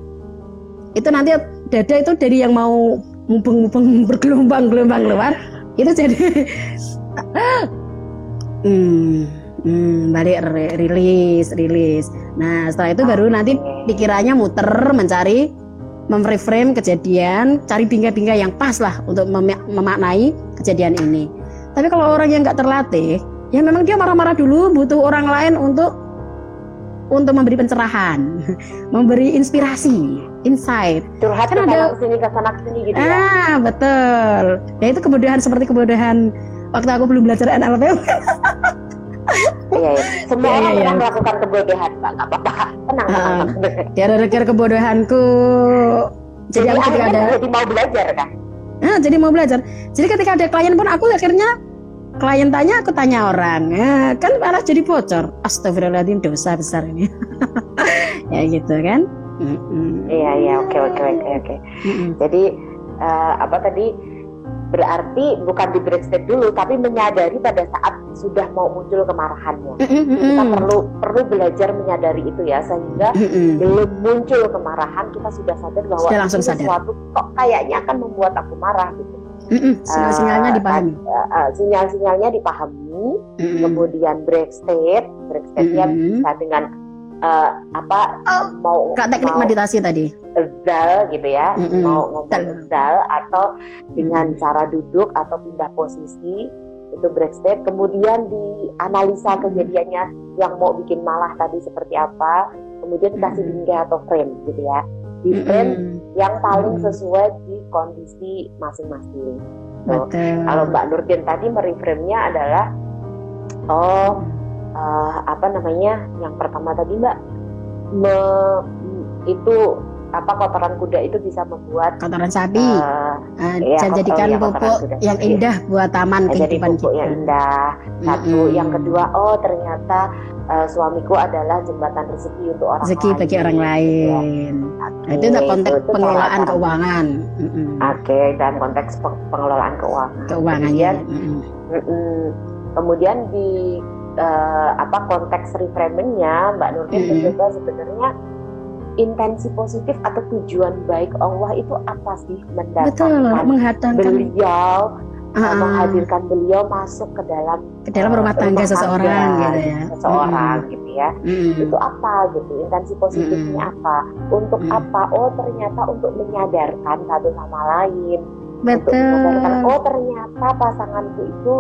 Itu nanti dada itu dari yang mau mubeng-mubeng bergelombang-gelombang keluar, itu jadi hmm, hmm, balik rilis, rilis. Nah, setelah itu baru nanti pikirannya muter mencari memreframe kejadian, cari bingkai-bingkai yang pas lah untuk mem- memaknai kejadian ini. Tapi kalau orang yang nggak terlatih, ya memang dia marah-marah dulu, butuh orang lain untuk untuk memberi pencerahan, memberi inspirasi, insight. Curhat Kan ke ada- sini ke sana sini gitu ya. Ah, betul. Ya itu kebodohan seperti kebodohan waktu aku belum belajar NLP. Iya, iya. Semua Iya, orang iya, pernah iya. melakukan kebodohan, Mbak. Nggak apa-apa. Tenang, Ah. tenang. Gara-gara kebodohanku. Jadi, Jadi aku ketika ada jadi mau belajar kan? Nah, jadi mau belajar. Jadi ketika ada klien pun aku akhirnya klien tanya, aku tanya orang. Ya, kan malah jadi bocor. Astagfirullahaladzim dosa besar ini. ya gitu kan. Iya, iya. Oke, oke, oke, oke. Jadi eh, apa tadi berarti bukan di break step dulu, tapi menyadari pada saat sudah mau muncul kemarahannya. Kita perlu perlu belajar menyadari itu ya, sehingga belum muncul kemarahan kita sudah sadar bahwa Sudah langsung sadar. sesuatu kok kayaknya akan membuat aku marah gitu. Mm-mm. Sinyal-sinyalnya Eh, dipahami. eh, eh, sinyal-sinyalnya dipahami, Mm-mm. kemudian break state, break Mm-mm. bisa dengan eh, apa Oh, mau Kak teknik mau- meditasi tadi. Zal gitu ya. Mm-mm. mau ngomong zal atau dengan cara duduk atau pindah posisi itu break step kemudian dianalisa kejadiannya yang mau bikin malah tadi seperti apa kemudian dikasih bingkai atau frame gitu ya. Di frame yang paling sesuai di kondisi masing-masing. Betul. kalau Mbak Nurdin tadi mereframe-nya adalah oh eh, apa namanya yang pertama tadi Mbak? Me- itu apa kotoran kuda itu bisa membuat kotoran sapi iya, dan kok- jadikan iya, pupuk yang sapi. indah buat taman jadi kehidupan pupuk kita. yang indah satu Mm-mm. yang kedua oh ternyata eh, suamiku adalah jembatan rezeki untuk orang rezeki lain bagi orang gitu ya. lain. Oke, Nah, itu udah konteks itu pengelolaan cara-cara- keuangan. Mm-mm. Oke, dalam konteks peng- pengelolaan keuangan. Keuangannya. Kemudian, Mm-mm. mm-mm. kemudian di eh, apa konteks reframingnya Mbak Nurdin Mm-mm. mencoba sebenarnya intensi positif atau tujuan baik Allah itu apa sih Betul, mendatangkan? beliau ah, menghadirkan beliau masuk ke dalam ke dalam eh, rumah tangga seseorang gitu ya. seseorang gitu ya. Mm-mm. itu apa gitu? Intensi positifnya apa? Untuk Mm. apa? Oh ternyata untuk menyadarkan satu sama lain. Untuk Betul. menyadarkan oh ternyata pasanganku itu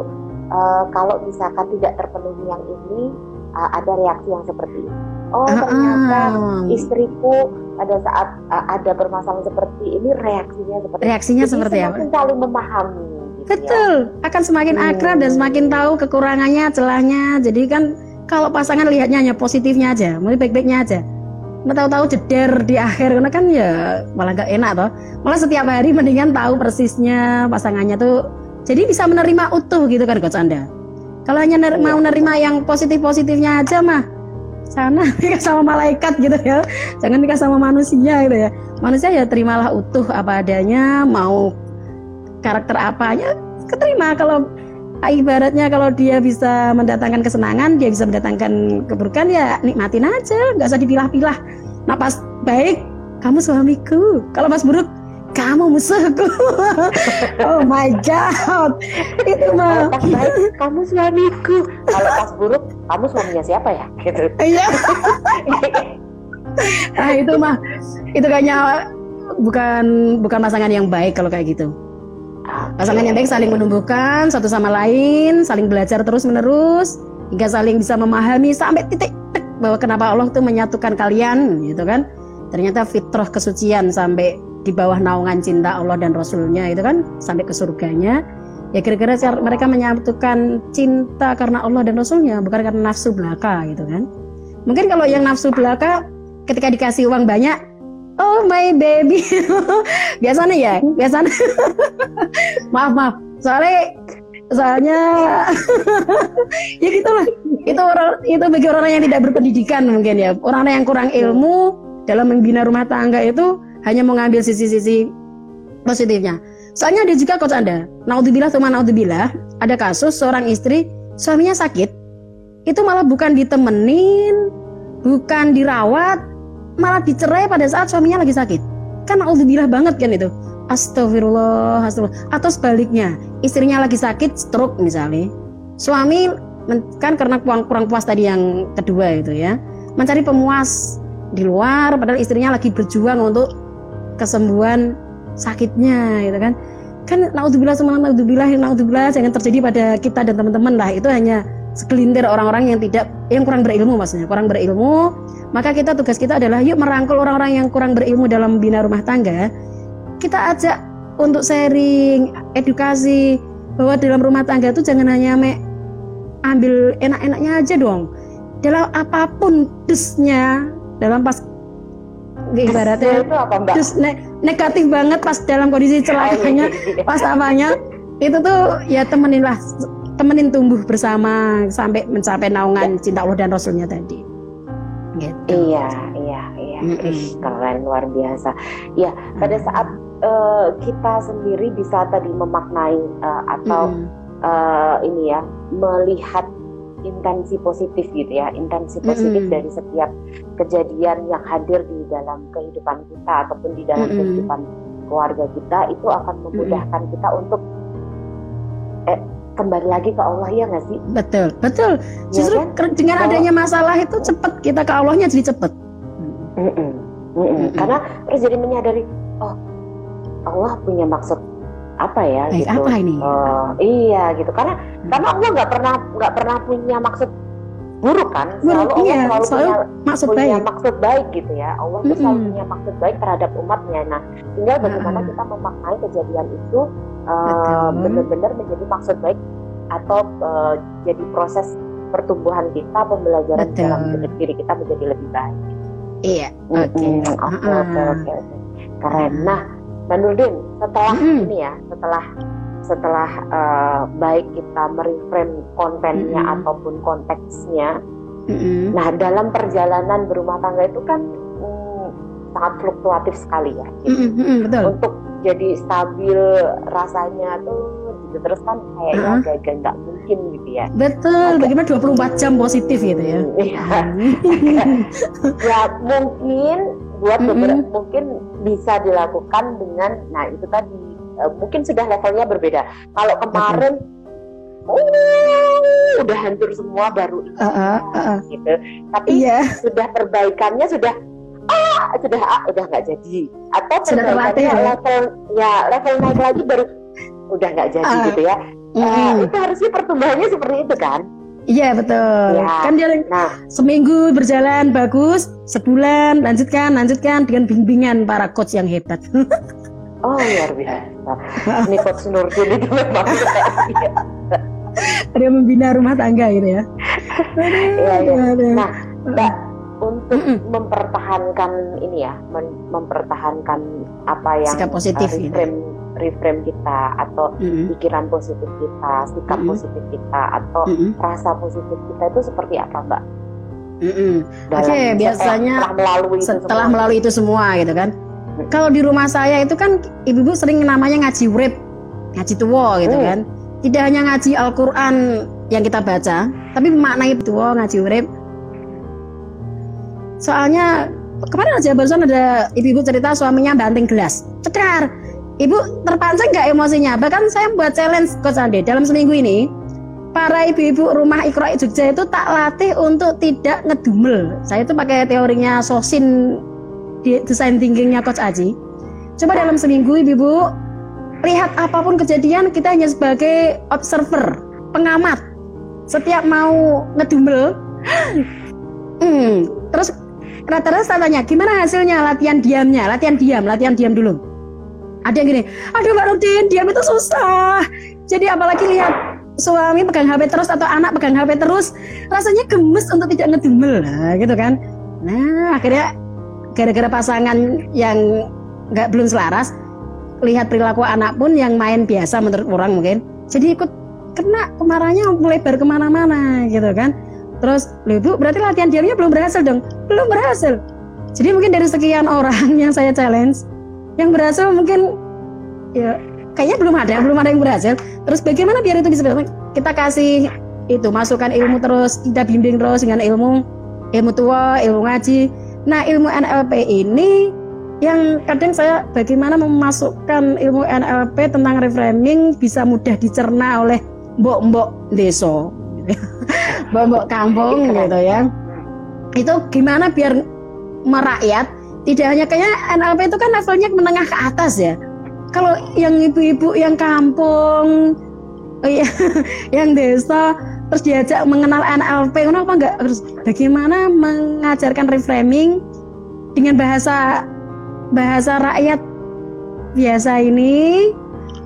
eh, kalau misalkan tidak terpenuhi yang ini eh, ada reaksi yang seperti ini oh ternyata ah. istriku pada saat eh, ada permasalahan seperti ini reaksinya seperti ini. Reaksinya Jadi seperti apa? semakin saling memahami gitu ya. Betul, akan semakin Hmm. akrab dan semakin tahu kekurangannya, celahnya. Jadi kan kalau pasangan lihatnya hanya positifnya aja, mulai baik-baiknya aja. Nggak tahu-tahu jeder di akhir karena kan ya malah gak enak toh. Malah setiap hari mendingan tahu persisnya pasangannya tuh. Jadi bisa menerima utuh gitu kan coach Anda. Kalau hanya ner- Iya. mau nerima yang positif-positifnya aja mah sana nikah sama malaikat gitu ya. Jangan nikah sama manusia gitu ya. Manusia ya terimalah utuh apa adanya, mau karakter apanya keterima kalau ibaratnya kalau dia bisa mendatangkan kesenangan dia bisa mendatangkan keburukan ya nikmatin aja nggak usah dipilah-pilah nah pas baik kamu suamiku kalau pas buruk kamu musuhku. Oh my god. Itu Kalau mah pas baik kamu suamiku. Kalau pas buruk kamu suaminya siapa ya? Gitu. Iya. Nah itu mah. Itu kayaknya bukan bukan pasangan yang baik kalau kayak gitu. Pasangan yang baik saling menumbuhkan satu sama lain, saling belajar terus menerus hingga saling bisa memahami sampai titik bahwa kenapa Allah tuh menyatukan kalian, gitu kan? Ternyata fitrah kesucian sampai di bawah naungan cinta Allah dan Rasulnya itu kan sampai ke surganya. Ya kira-kira mereka menyatukan cinta karena Allah dan Rasulnya bukan karena nafsu belaka gitu kan? Mungkin kalau yang nafsu belaka ketika dikasih uang banyak Oh my baby, biasanya ya, biasanya. maaf maaf, soalnya soalnya ya gitulah. Itu orang itu bagi orang yang tidak berpendidikan mungkin ya, orang yang kurang ilmu dalam membina rumah tangga itu hanya mengambil sisi-sisi positifnya. Soalnya ada juga coach Anda, naudzubillah teman naudzubillah, ada kasus seorang istri suaminya sakit, itu malah bukan ditemenin, bukan dirawat, malah dicerai pada saat suaminya lagi sakit. Kan naudzubillah banget kan itu. Astagfirullah, astagfirullah. Atau sebaliknya, istrinya lagi sakit, stroke misalnya. Suami kan karena kurang, kurang puas tadi yang kedua itu ya, mencari pemuas di luar padahal istrinya lagi berjuang untuk kesembuhan sakitnya gitu kan. Kan naudzubillah semua naudzubillah naudzubillah jangan terjadi pada kita dan teman-teman lah. Itu hanya segelintir orang-orang yang tidak yang kurang berilmu maksudnya kurang berilmu maka kita tugas kita adalah yuk merangkul orang-orang yang kurang berilmu dalam bina rumah tangga kita ajak untuk sharing edukasi bahwa dalam rumah tangga itu jangan hanya me ambil enak-enaknya aja dong dalam apa pun dusnya dalam pas ibaratnya itu apa mbak? dus ne- negatif banget pas dalam kondisi celakanya pas apanya itu tuh ya temenin lah temenin tumbuh bersama sampai mencapai naungan cinta Allah dan Rasulnya tadi gitu Iya, iya, iya. Mm-mm. Ih, keren luar biasa. Ya, pada saat eh, kita sendiri bisa tadi memaknai eh, atau Mm-mm. eh, ini ya melihat intensi positif gitu ya, intensi positif Mm-mm. dari setiap kejadian yang hadir di dalam kehidupan kita ataupun di dalam Mm-mm. kehidupan keluarga kita itu akan memudahkan kita untuk eh, kembali lagi ke Allah ya nggak sih? betul betul Ya justru kan? ker- dengan adanya masalah itu cepet kita ke Allahnya jadi cepet Mm-mm. Mm-mm. Karena terus jadi menyadari, oh Allah punya maksud apa ya Baik, gitu. apa ini? Oh, iya gitu. Karena Hmm. karena Allah nggak pernah nggak pernah punya maksud buruk kan. Buruk, Allah iya, selalu selalu punya maksud punya baik. maksud baik gitu ya. Allah tuh selalu punya maksud baik terhadap umatnya. Nah, tinggal bagaimana Mm-mm. kita memaknai kejadian itu uh, benar-benar menjadi maksud baik atau uh, jadi proses pertumbuhan kita, pembelajaran Betul. dalam diri kita menjadi lebih baik. Iya. Oke. Oke, oke. Keren. Nah, setelah Mm-mm. ini ya, setelah setelah uh, baik kita mereframe kontennya Mm-mm. ataupun konteksnya, Mm-mm. nah dalam perjalanan berumah tangga itu kan mm, sangat fluktuatif sekali ya. gitu. Mm-mm, betul. Untuk jadi stabil rasanya tuh gitu terus kan kayaknya Uh-huh. agak-agak nggak mungkin gitu ya. Betul. Bagaimana 24 jam positif gitu ya. Iya. ya mungkin buat Mm-mm. beberapa mungkin bisa dilakukan dengan nah itu tadi eh, mungkin sudah levelnya berbeda kalau kemarin uh, udah hancur semua baru ini Uh-uh, uh-uh. gitu tapi Iya. sudah perbaikannya sudah ah sudah ah, udah nggak jadi atau Sudah terlatih, ya? level ya level naik lagi baru udah nggak jadi Ah. gitu ya Eh, Mm-mm. itu harusnya pertumbuhannya seperti itu kan Iya betul. Ya. Kan dia nah seminggu berjalan bagus, sebulan lanjutkan, lanjutkan dengan bimbingan para coach yang hebat. Oh luar biasa. Ini coach Nurdin itu memang dia. membina rumah tangga gitu ya. Iya, iya. Nah, Mbak, untuk Mm-mm. mempertahankan ini ya, men- mempertahankan apa yang Sikap positif uh, gitu. Reframe, kita atau Mm-mm, pikiran positif kita, sikap Mm-mm. positif kita atau mm-mm, rasa positif kita itu seperti apa, Mbak? Dalam- Oke, setelah- biasanya setelah melalui itu Setelah semua. melalui itu semua gitu kan. Kalau di rumah saya itu kan ibu-ibu sering namanya ngaji urip, ngaji tua gitu Hmm. kan. Tidak hanya ngaji Al-Qur'an yang kita baca, tapi memaknai tua ngaji urip. Soalnya kemarin aja barusan ada ibu-ibu cerita suaminya banting gelas. Cekar. Ibu terpancing nggak emosinya? Bahkan saya buat challenge Coach Ande dalam seminggu ini para ibu-ibu rumah Ikro Jogja itu tak latih untuk tidak ngedumel. Saya itu pakai teorinya Sosin desain thinkingnya Coach Aji. Coba dalam seminggu ibu-ibu lihat apa pun kejadian kita hanya sebagai observer, pengamat. Setiap mau ngedumel, hmm, terus rata-rata tanya gimana hasilnya latihan diamnya, latihan diam, latihan diam dulu. Ada yang gini, aduh Mbak Rudin, diam itu susah. Jadi apalagi lihat suami pegang HP terus atau anak pegang HP terus, rasanya gemes untuk tidak ngedumel, nah, gitu kan. Nah akhirnya gara-gara pasangan yang nggak belum selaras, lihat perilaku anak pun yang main biasa menurut orang mungkin, jadi ikut kena kemarahannya melebar ke mana-mana gitu kan. Terus, bu, berarti latihan diamnya belum berhasil dong? Belum berhasil. Jadi mungkin dari sekian orang yang saya challenge, yang berhasil mungkin ya kayaknya belum ada, belum ada yang berhasil. Terus bagaimana biar itu bisa berhasil? Kita kasih itu masukan ilmu terus, kita bimbing terus dengan ilmu ilmu tua, ilmu ngaji. Nah, ilmu NLP ini yang kadang saya bagaimana memasukkan ilmu NLP tentang reframing bisa mudah dicerna oleh mbok-mbok desa. mbok-mbok kampung gitu ya. Itu gimana biar merakyat tidak hanya kayaknya NLP itu kan levelnya menengah ke atas ya. Kalau yang ibu-ibu yang kampung, iya, yang desa terus diajak mengenal NLP, kenapa enggak terus bagaimana mengajarkan reframing dengan bahasa bahasa rakyat biasa ini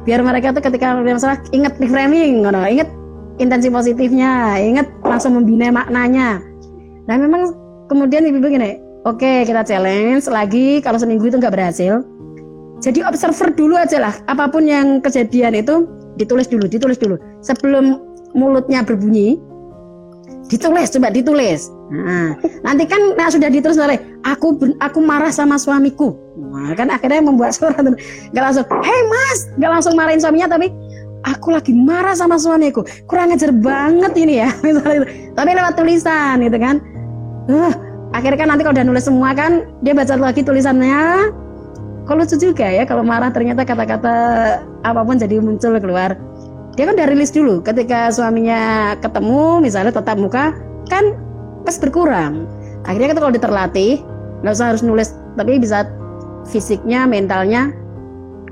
biar mereka tuh ketika ada masalah ingat reframing, ngono, ingat intensi positifnya, ingat langsung membina maknanya. Nah memang kemudian ibu-ibu gini, oke kita challenge lagi kalau seminggu itu nggak berhasil, jadi observer dulu aja lah, apa pun yang kejadian itu ditulis dulu, ditulis dulu sebelum mulutnya berbunyi, ditulis coba ditulis. Nah, nanti kan nah sudah ditulis oleh aku aku marah sama suamiku. Nah, kan akhirnya membuat surat nggak langsung, hei mas, nggak langsung marahin suaminya tapi aku lagi marah sama suamiku. Kurang ajar banget ini ya, misalnya. Tapi lewat tulisan gitu kan. Uh, akhirnya kan nanti kalau udah nulis semua kan dia baca lagi tulisannya. Kalau lucu juga ya kalau marah ternyata kata-kata apa pun jadi muncul keluar. Dia kan udah rilis dulu ketika suaminya ketemu misalnya tetap muka kan pas berkurang. Akhirnya kan kalau dia terlatih nggak usah harus nulis tapi bisa fisiknya, mentalnya,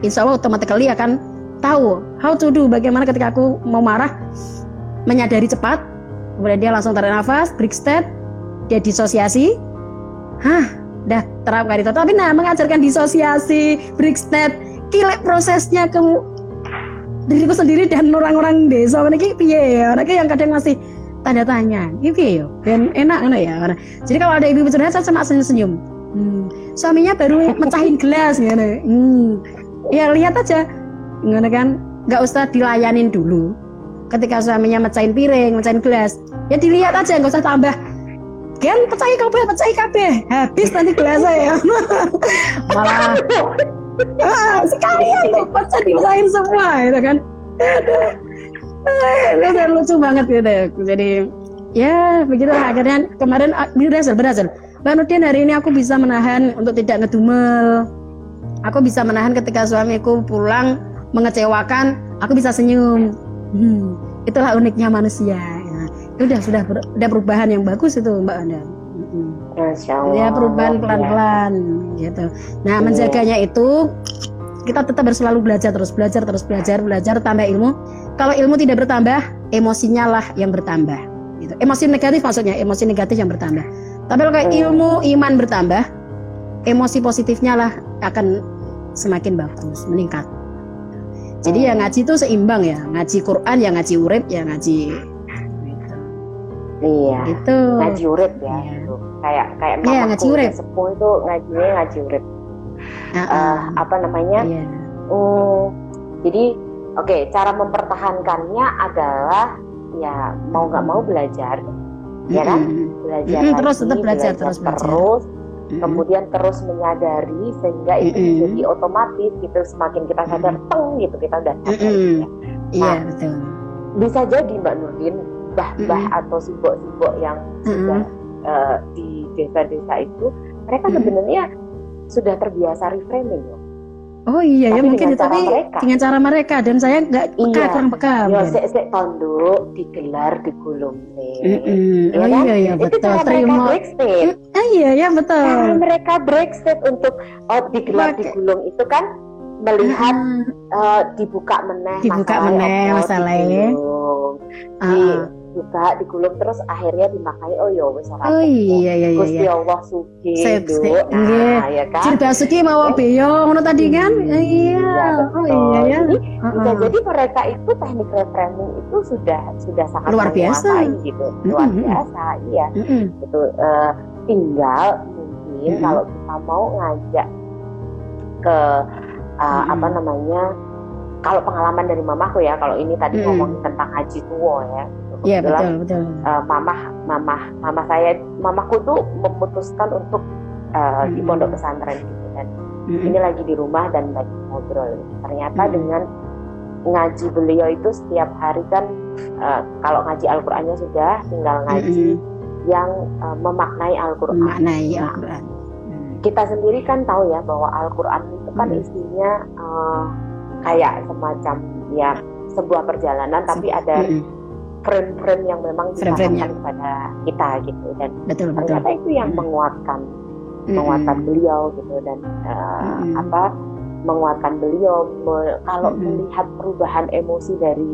insya Allah automatically akan tahu how to do bagaimana ketika aku mau marah menyadari cepat kemudian dia langsung tarik nafas break step dia disosiasi? Hah dah terapkan itu tapi nah mengajarkan disosiasi step kilek prosesnya ke diriku sendiri dan orang-orang desa. Ini piye? Mereka yang kadang masih tanda tanya. Gitu ya dan enak kan ya? Jadi kalau ada ibu curhat saya cuma senyum-senyum. Hmm. suaminya baru mecahin gelas ya hmm. ya lihat aja. Ngono kan? Nggak usah dilayanin dulu. Ketika suaminya mecahin piring mecahin gelas ya dilihat aja nggak usah tambah kan pecahin kabeh pecahin kabeh habis nanti gelas saya. Malah. Ah, sekalian tuh pecah dipecahin semua gitu kan. Itu lucu banget gitu jadi ya begitu akhirnya kemarin ah, berhasil berhasil. Mbak Nudin hari ini aku bisa menahan untuk tidak ngedumel. Aku bisa menahan ketika suamiku pulang mengecewakan, aku bisa senyum. Hmm, itulah uniknya manusia. Itu sudah sudah ber, sudah perubahan yang bagus itu Mbak Anda. Hmm. Ya perubahan pelan-pelan ya. gitu. Nah iya. menjaganya itu kita tetap harus selalu belajar terus belajar terus belajar belajar tambah ilmu. Kalau ilmu tidak bertambah, emosinya lah yang bertambah. Gitu. Emosi negatif maksudnya emosi negatif yang bertambah. Tapi kalau hmm. ilmu iman bertambah, emosi positifnya lah akan semakin bagus meningkat. Jadi ya ngaji itu seimbang ya, ngaji Quran ya ngaji urip ya ngaji. Iya. Itu. Ngaji urip ya. Iya. Itu. Kayak kayak iya, ngaji urip. Sepuh itu ngajinya ngaji urip. Uh, uh, apa namanya? Iya. Um, jadi oke, okay, cara mempertahankannya adalah ya mau nggak mau belajar, mm -hmm. ya kan? Belajar mm -hmm, terus tetap belajar, belajar terus belajar. terus hmm kemudian terus menyadari sehingga itu mm-hmm. jadi otomatis gitu semakin kita sadar mm-hmm. teng gitu kita udah sadar mm-hmm. ya. Iya nah, betul. Bisa jadi Mbak Nurdin bah-bah mm-hmm. atau sibok-sibok yang sudah uh, di desa-desa itu mereka sebenarnya sudah terbiasa reframing loh. Oh iya ya mungkin itu tapi mereka. dengan cara mereka dan saya nggak peka iya. kurang peka. Ya sek sek tanduk digelar digulung nih. Mm -mm. Ya oh kan? iya iya betul. Itu cara Terima. mereka break Ah iya ya betul. Cara mereka break state untuk oh digelar Maka. digulung itu kan melihat mm -hmm. uh, dibuka meneh dibuka meneh masalahnya. Uh -uh juga digulung terus akhirnya dimakai oh ya wis ora oh iya iya iya Gusti iya. Allah suci nah ya kan Cirba suci mau beyo ngono tadi kan iya, iya oh iya ya jadi, -uh. jadi mereka itu teknik reframing itu sudah sudah sangat luar biasa gitu luar -hmm. biasa iya -hmm. itu uh, tinggal mungkin -hmm. kalau kita mau ngajak ke uh, -hmm. apa namanya kalau pengalaman dari mamaku ya kalau ini tadi -hmm. ngomongin tentang haji tua ya Iya betul betul. Uh, mamah mamah mama saya mamaku tuh memutuskan untuk uh, hmm. di pondok pesantren gitu dan hmm. ini lagi di rumah dan lagi ngobrol. Ternyata hmm. dengan ngaji beliau itu setiap hari kan uh, kalau ngaji Al-Qur'annya sudah tinggal ngaji hmm. yang uh, memaknai Al-Qur'an. Memaknai nah, Al-Qur'an. Hmm. Kita sendiri kan tahu ya bahwa Al-Qur'an itu kan hmm. isinya uh, kayak semacam ya sebuah perjalanan tapi ada hmm frame-frame yang memang ditanamkan kepada kita gitu dan betul, ternyata betul. itu yang hmm. menguatkan hmm. menguatkan beliau gitu dan uh, hmm. apa menguatkan beliau me, kalau hmm. melihat perubahan emosi dari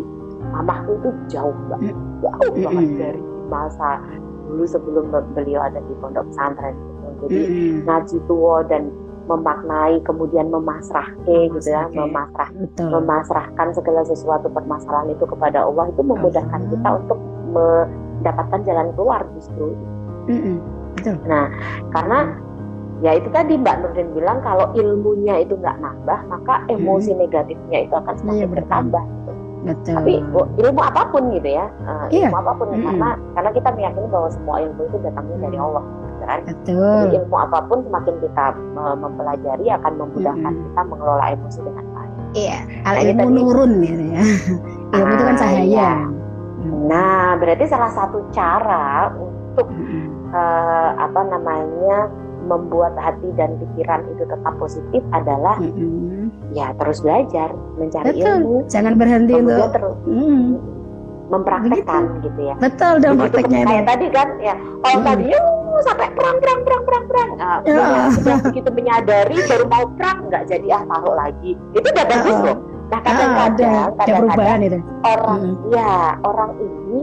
mamahku itu jauh banget hmm. jauh hmm. banget dari masa dulu sebelum beliau ada di pondok pesantren gitu. jadi hmm. ngaji tua dan memaknai kemudian memasrahkan gitu ya memasrah Betul. memasrahkan segala sesuatu permasalahan itu kepada Allah itu memudahkan kita untuk mendapatkan jalan keluar justru uh-uh. Betul. nah karena ya itu tadi Mbak Nurdin bilang kalau ilmunya itu nggak nambah maka emosi uh-huh. negatifnya itu akan semakin iya, bertambah gitu. Betul. Tapi ilmu apa pun gitu ya, uh, ilmu apa pun mm -hmm. karena karena kita meyakini bahwa semua ilmu itu datangnya dari Allah kan Betul. Jadi ilmu apa pun semakin kita mempelajari akan memudahkan hmm. kita mengelola emosi dengan baik iya kalau ilmu tadi, nurun gitu ya ilmu itu kan cahaya iya. nah berarti salah satu cara untuk hmm. uh, apa namanya membuat hati dan pikiran itu tetap positif adalah mm-hmm. ya terus belajar mencari Betul. ilmu jangan berhenti untuk terus mm mempraktekkan Begitu. gitu ya betul dong prakteknya kayak tadi kan ya oh hmm. tadi sampai perang perang perang perang perang. Nah, Ya. sudah begitu menyadari baru mau perang nggak jadi ah taruh lagi. Itu udah bagus Ya. loh. Nah Ah, ada kadang-kadang ada kadang-kadang orang Mm-mm. ya orang ini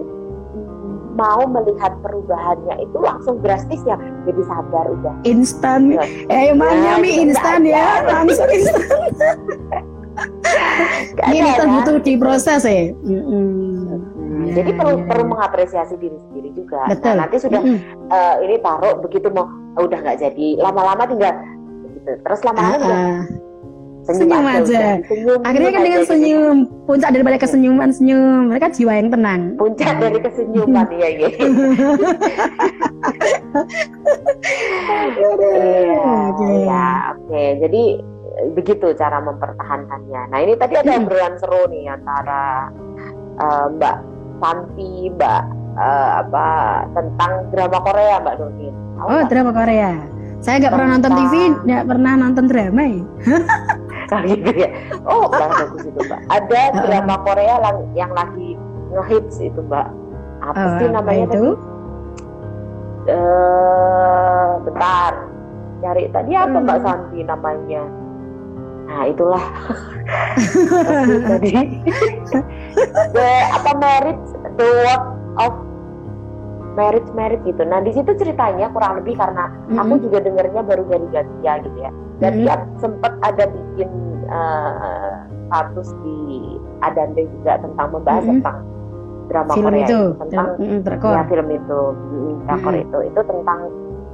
mau melihat perubahannya itu langsung drastis ya jadi sabar udah. Instan. Ya. eh Ya, emangnya mie instan ya? langsung instan ini ada, kan butuh diproses ya Mm-mm. Hmm, Ya, jadi perlu perlu mengapresiasi diri sendiri juga betul nah nanti sudah Mm-mm. eh, ini taruh begitu mau oh, udah nggak jadi lama-lama tinggal gitu terus lama-lama tinggal ah. senyum, senyum aja, aja. Senyum akhirnya kan dengan gitu. senyum puncak daripada kesenyuman senyum mereka jiwa yang tenang puncak dari kesenyuman ya ya iya Oke. jadi eh, begitu cara mempertahankannya nah ini tadi ada Hmm. obrolan seru nih antara eh, Mbak Santi Mbak eh, apa tentang drama Korea Mbak Nurdin oh nggak? drama Korea saya nggak pernah nonton TV nggak pernah nonton drama ya Nah, gitu ya. Oh, bagus itu Mbak. Ada drama Korea lang- yang lagi ngehits itu Mbak. Apa Oh, sih namanya itu? tadi? Eh, bentar. Cari tadi apa Mbak Hmm. Santi namanya? Nah, itulah. Tadi. The apa marriage the work of marriage marriage gitu. Nah, di situ ceritanya kurang lebih karena aku Mm-mm. juga dengernya baru dari Gatia gitu ya. Gatia sempat ada bikin eh, status di Adande juga tentang membahas Mm-mm. tentang drama film Korea itu tentang Mm-mm, drakor. ya film itu drakor Mm-mm. itu itu tentang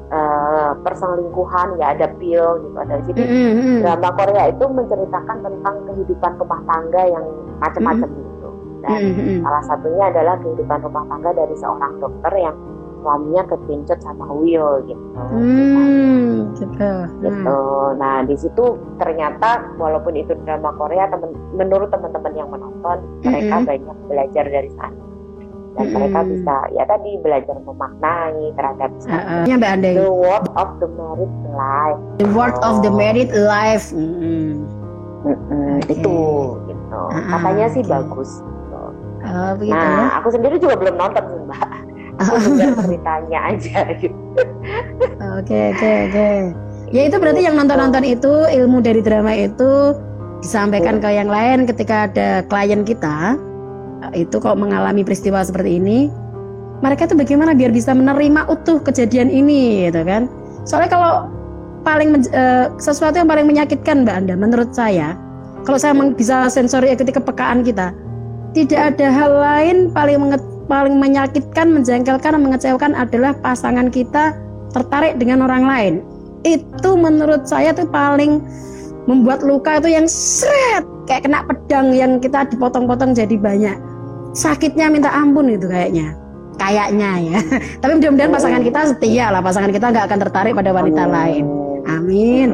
eh, perselingkuhan ya ada pil gitu ada di situ Mm-mm, mm-mm. drama Korea itu menceritakan tentang kehidupan rumah tangga yang macam-macam gitu dan Mm-mm, mm-mm. salah satunya adalah kehidupan rumah tangga dari seorang dokter yang suaminya kepincut sama Will gitu Hmm, gitu. gitu. Nah di situ ternyata walaupun itu drama Korea, temen, menurut teman-teman yang menonton mereka Mm-mm. banyak belajar dari sana dan Mm-mm. mereka bisa ya tadi belajar memaknai terhadap Uh, uh, the world of the married life. The Word of the Married Life. Mm-mm. Mm-mm, Oke. Itu gitu. Ah, Katanya sih oke. bagus. gitu. Oh, begitu ya. Nah aku sendiri juga belum nonton sih mbak. Aku dengar ceritanya aja gitu. Oke, oke, oke. Ya itu berarti yang nonton-nonton itu ilmu dari drama itu disampaikan ke yang lain ketika ada klien kita itu kok mengalami peristiwa seperti ini mereka itu bagaimana biar bisa menerima utuh kejadian ini gitu kan? Soalnya kalau paling eh, sesuatu yang paling menyakitkan mbak Anda menurut saya kalau saya bisa sensori ketika kepekaan kita tidak ada hal lain paling menge- paling menyakitkan menjengkelkan mengecewakan adalah pasangan kita tertarik dengan orang lain. Itu menurut saya tuh paling membuat luka itu yang seret kayak kena pedang yang kita dipotong-potong jadi banyak sakitnya minta ampun itu kayaknya. Kayaknya ya. Tapi mudah-mudahan pasangan kita setia lah. Pasangan kita nggak akan tertarik pada wanita Amin. lain. Amin.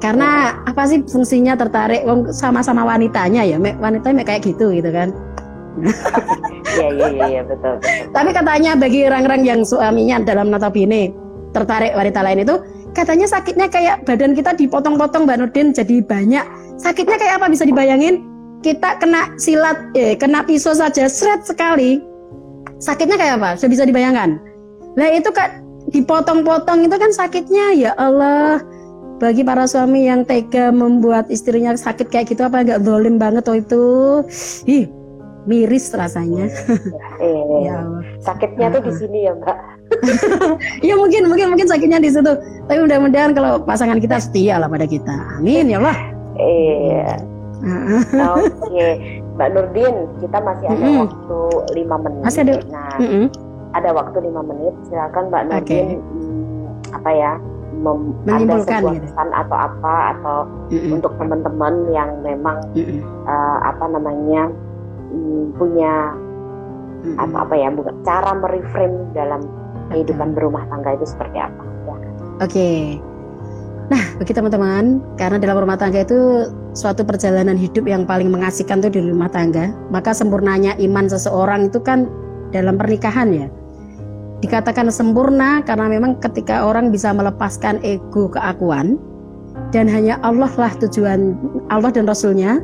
Karena apa sih fungsinya tertarik? Sama-sama wanitanya ya Mek, wanita mek kayak gitu gitu kan. Iya iya iya iya, betul betul. tapi katanya bagi orang-orang yang suaminya dalam notabene tertarik wanita lain itu katanya sakitnya kayak badan kita dipotong-potong Mbak Nurdin. Jadi banyak. Sakitnya kayak apa? Bisa dibayangin kita kena silat eh kena pisau saja seret sekali sakitnya kayak apa sudah bisa dibayangkan nah itu kan dipotong-potong itu kan sakitnya ya Allah bagi para suami yang tega membuat istrinya sakit kayak gitu apa nggak dolim banget oh itu ih miris rasanya Eh, ya Allah sakitnya tuh di sini ya mbak. Ya mungkin mungkin mungkin sakitnya di situ. Tapi mudah-mudahan kalau pasangan kita setia lah pada kita. Amin ya Allah. Iya. Oke, Mbak Nurdin, kita masih ada Mm-mm. waktu lima menit. Masih ada- Nah, Mm-mm. ada waktu lima menit. Silakan Mbak. Nurdin, hmm, apa ya, mem- ada Menyimpulkan sebuah gitu. pesan atau apa atau Mm-mm. untuk teman-teman yang memang Mm-mm. eh, apa namanya hmm, punya Mm-mm. atau apa ya, bukan cara mereframe dalam kehidupan berumah tangga itu seperti apa? Ya. Oke. Nah, bagi teman-teman, karena dalam rumah tangga itu suatu perjalanan hidup yang paling mengasihkan tuh di rumah tangga, maka sempurnanya iman seseorang itu kan dalam pernikahan ya. Dikatakan sempurna karena memang ketika orang bisa melepaskan ego keakuan dan hanya Allah lah tujuan Allah dan Rasulnya,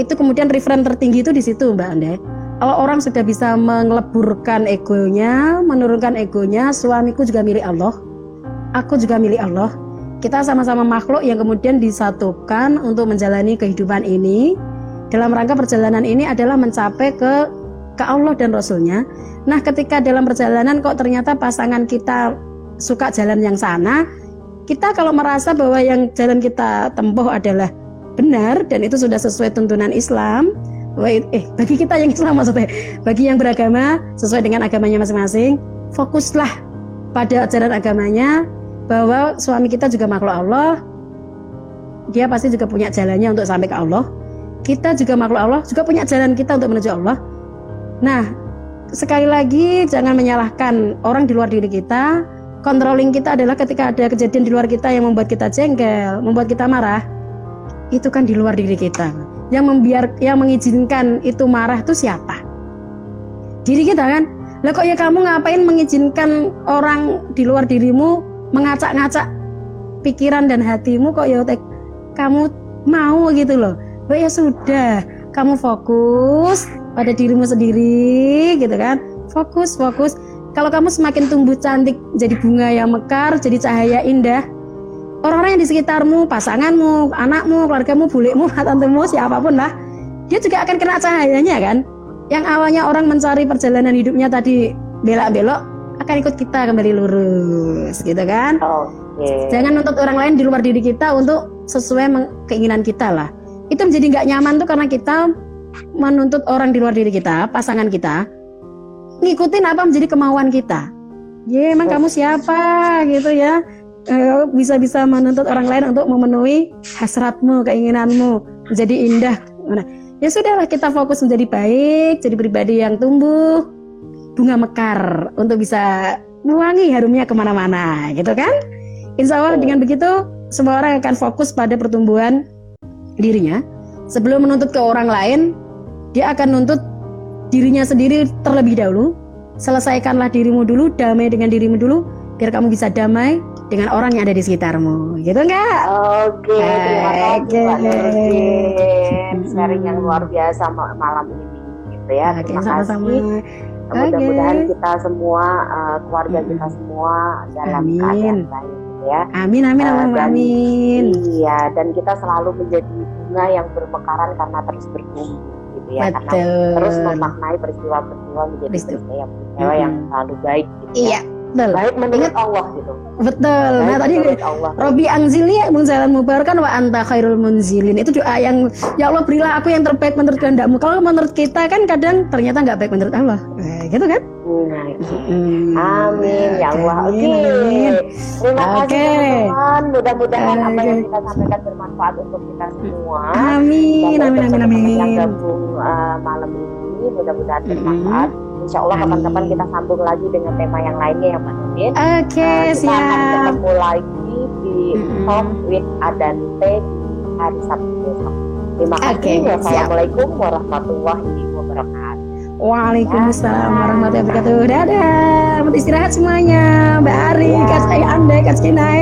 itu kemudian reframe tertinggi itu di situ Mbak Anda. kalau orang sudah bisa mengeleburkan egonya, menurunkan egonya, suamiku juga milik Allah, aku juga milik Allah. Kita sama-sama makhluk yang kemudian disatukan untuk menjalani kehidupan ini. Dalam rangka perjalanan ini adalah mencapai ke ke Allah dan Rasulnya. Nah, ketika dalam perjalanan kok ternyata pasangan kita suka jalan yang sana, kita kalau merasa bahwa yang jalan kita tempuh adalah benar dan itu sudah sesuai tuntunan Islam, eh bagi kita yang Islam maksudnya bagi yang beragama sesuai dengan agamanya masing-masing fokuslah pada ajaran agamanya bahwa suami kita juga makhluk Allah. Dia pasti juga punya jalannya untuk sampai ke Allah. Kita juga makhluk Allah juga punya jalan kita untuk menuju Allah. Nah sekali lagi jangan menyalahkan orang di luar diri kita. Controlling kita adalah ketika ada kejadian di luar kita yang membuat kita jengkel membuat kita marah. Itu kan di luar diri kita. Yang membiar yang mengizinkan itu marah itu siapa? Diri kita kan? Lah kok ya kamu ngapain mengizinkan orang di luar dirimu mengacak-ngacak pikiran dan hatimu kok ya kamu mau gitu loh. Oh ya sudah kamu fokus pada dirimu sendiri gitu kan? Fokus fokus. Kalau kamu semakin tumbuh cantik jadi bunga yang mekar jadi cahaya indah orang-orang yang di sekitarmu, pasanganmu, anakmu, keluargamu, bulikmu, tantemu, siapa pun lah, dia juga akan kena cahayanya kan. Yang awalnya orang mencari perjalanan hidupnya tadi belok-belok, akan ikut kita kembali lurus, gitu kan? Okay. Jangan nuntut orang lain di luar diri kita untuk sesuai keinginan kita lah. Itu menjadi nggak nyaman tuh karena kita menuntut orang di luar diri kita, pasangan kita, ngikutin apa menjadi kemauan kita. Ya, emang kamu siapa gitu ya? Eh, bisa-bisa menuntut orang lain untuk memenuhi hasratmu, keinginanmu, menjadi indah. Nah, ya sudahlah kita fokus menjadi baik, jadi pribadi yang tumbuh, bunga mekar untuk bisa mewangi harumnya ke mana-mana, gitu kan? Insya Allah dengan begitu semua orang akan fokus pada pertumbuhan dirinya. Sebelum menuntut ke orang lain, dia akan nuntut dirinya sendiri terlebih dahulu. Selesaikanlah dirimu dulu, damai dengan dirimu dulu, biar kamu bisa damai dengan orang yang ada di sekitarmu, gitu enggak? Oke, okay, terima kasih. Sharing yang luar biasa malam ini, gitu ya. Okay, terima sama-sama. kasih. Mudah-mudahan kita semua, uh, keluarga kita semua dalam amin. keadaan baik, ya. Amin, amin, uh, amin, dan, amin. Iya, dan kita selalu menjadi bunga yang bermekaran karena terus bertumbuh gitu ya Betul. karena terus memaknai peristiwa-peristiwa menjadi peristiwa yang, peristiwa yang selalu baik gitu ya. Betul. Baik menurut Allah gitu. Betul. Baik nah tadi Allah. Robi Anzili munzalan mubarkan wa anta khairul munzilin. Itu doa yang ya Allah berilah aku yang terbaik menurut kehendakmu. Kalau menurut kita kan kadang ternyata nggak baik menurut Allah. Nah, gitu kan? Nah, hmm. Amin ya Allah. Oke. Okay. Terima okay. kasih teman-teman. Mudah-mudahan okay. apa yang kita sampaikan bermanfaat untuk kita semua. Amin. Amin. Amin. Amin. Yang gabung uh, malam ini mudah-mudahan bermanfaat. Hmm insya Allah kapan-kapan kita sambung lagi dengan tema yang lainnya ya Pak. Oke, okay, uh, kita siap. akan ketemu lagi di mm-hmm. Talk with Adante hari Sabtu besok. Terima kasih. Okay, Wassalamualaikum warahmatullahi wabarakatuh. Waalaikumsalam warahmatullahi wabarakatuh. Dadah, istirahat semuanya. Mbak Ari, ya. Kak Ande, Kak Cinai.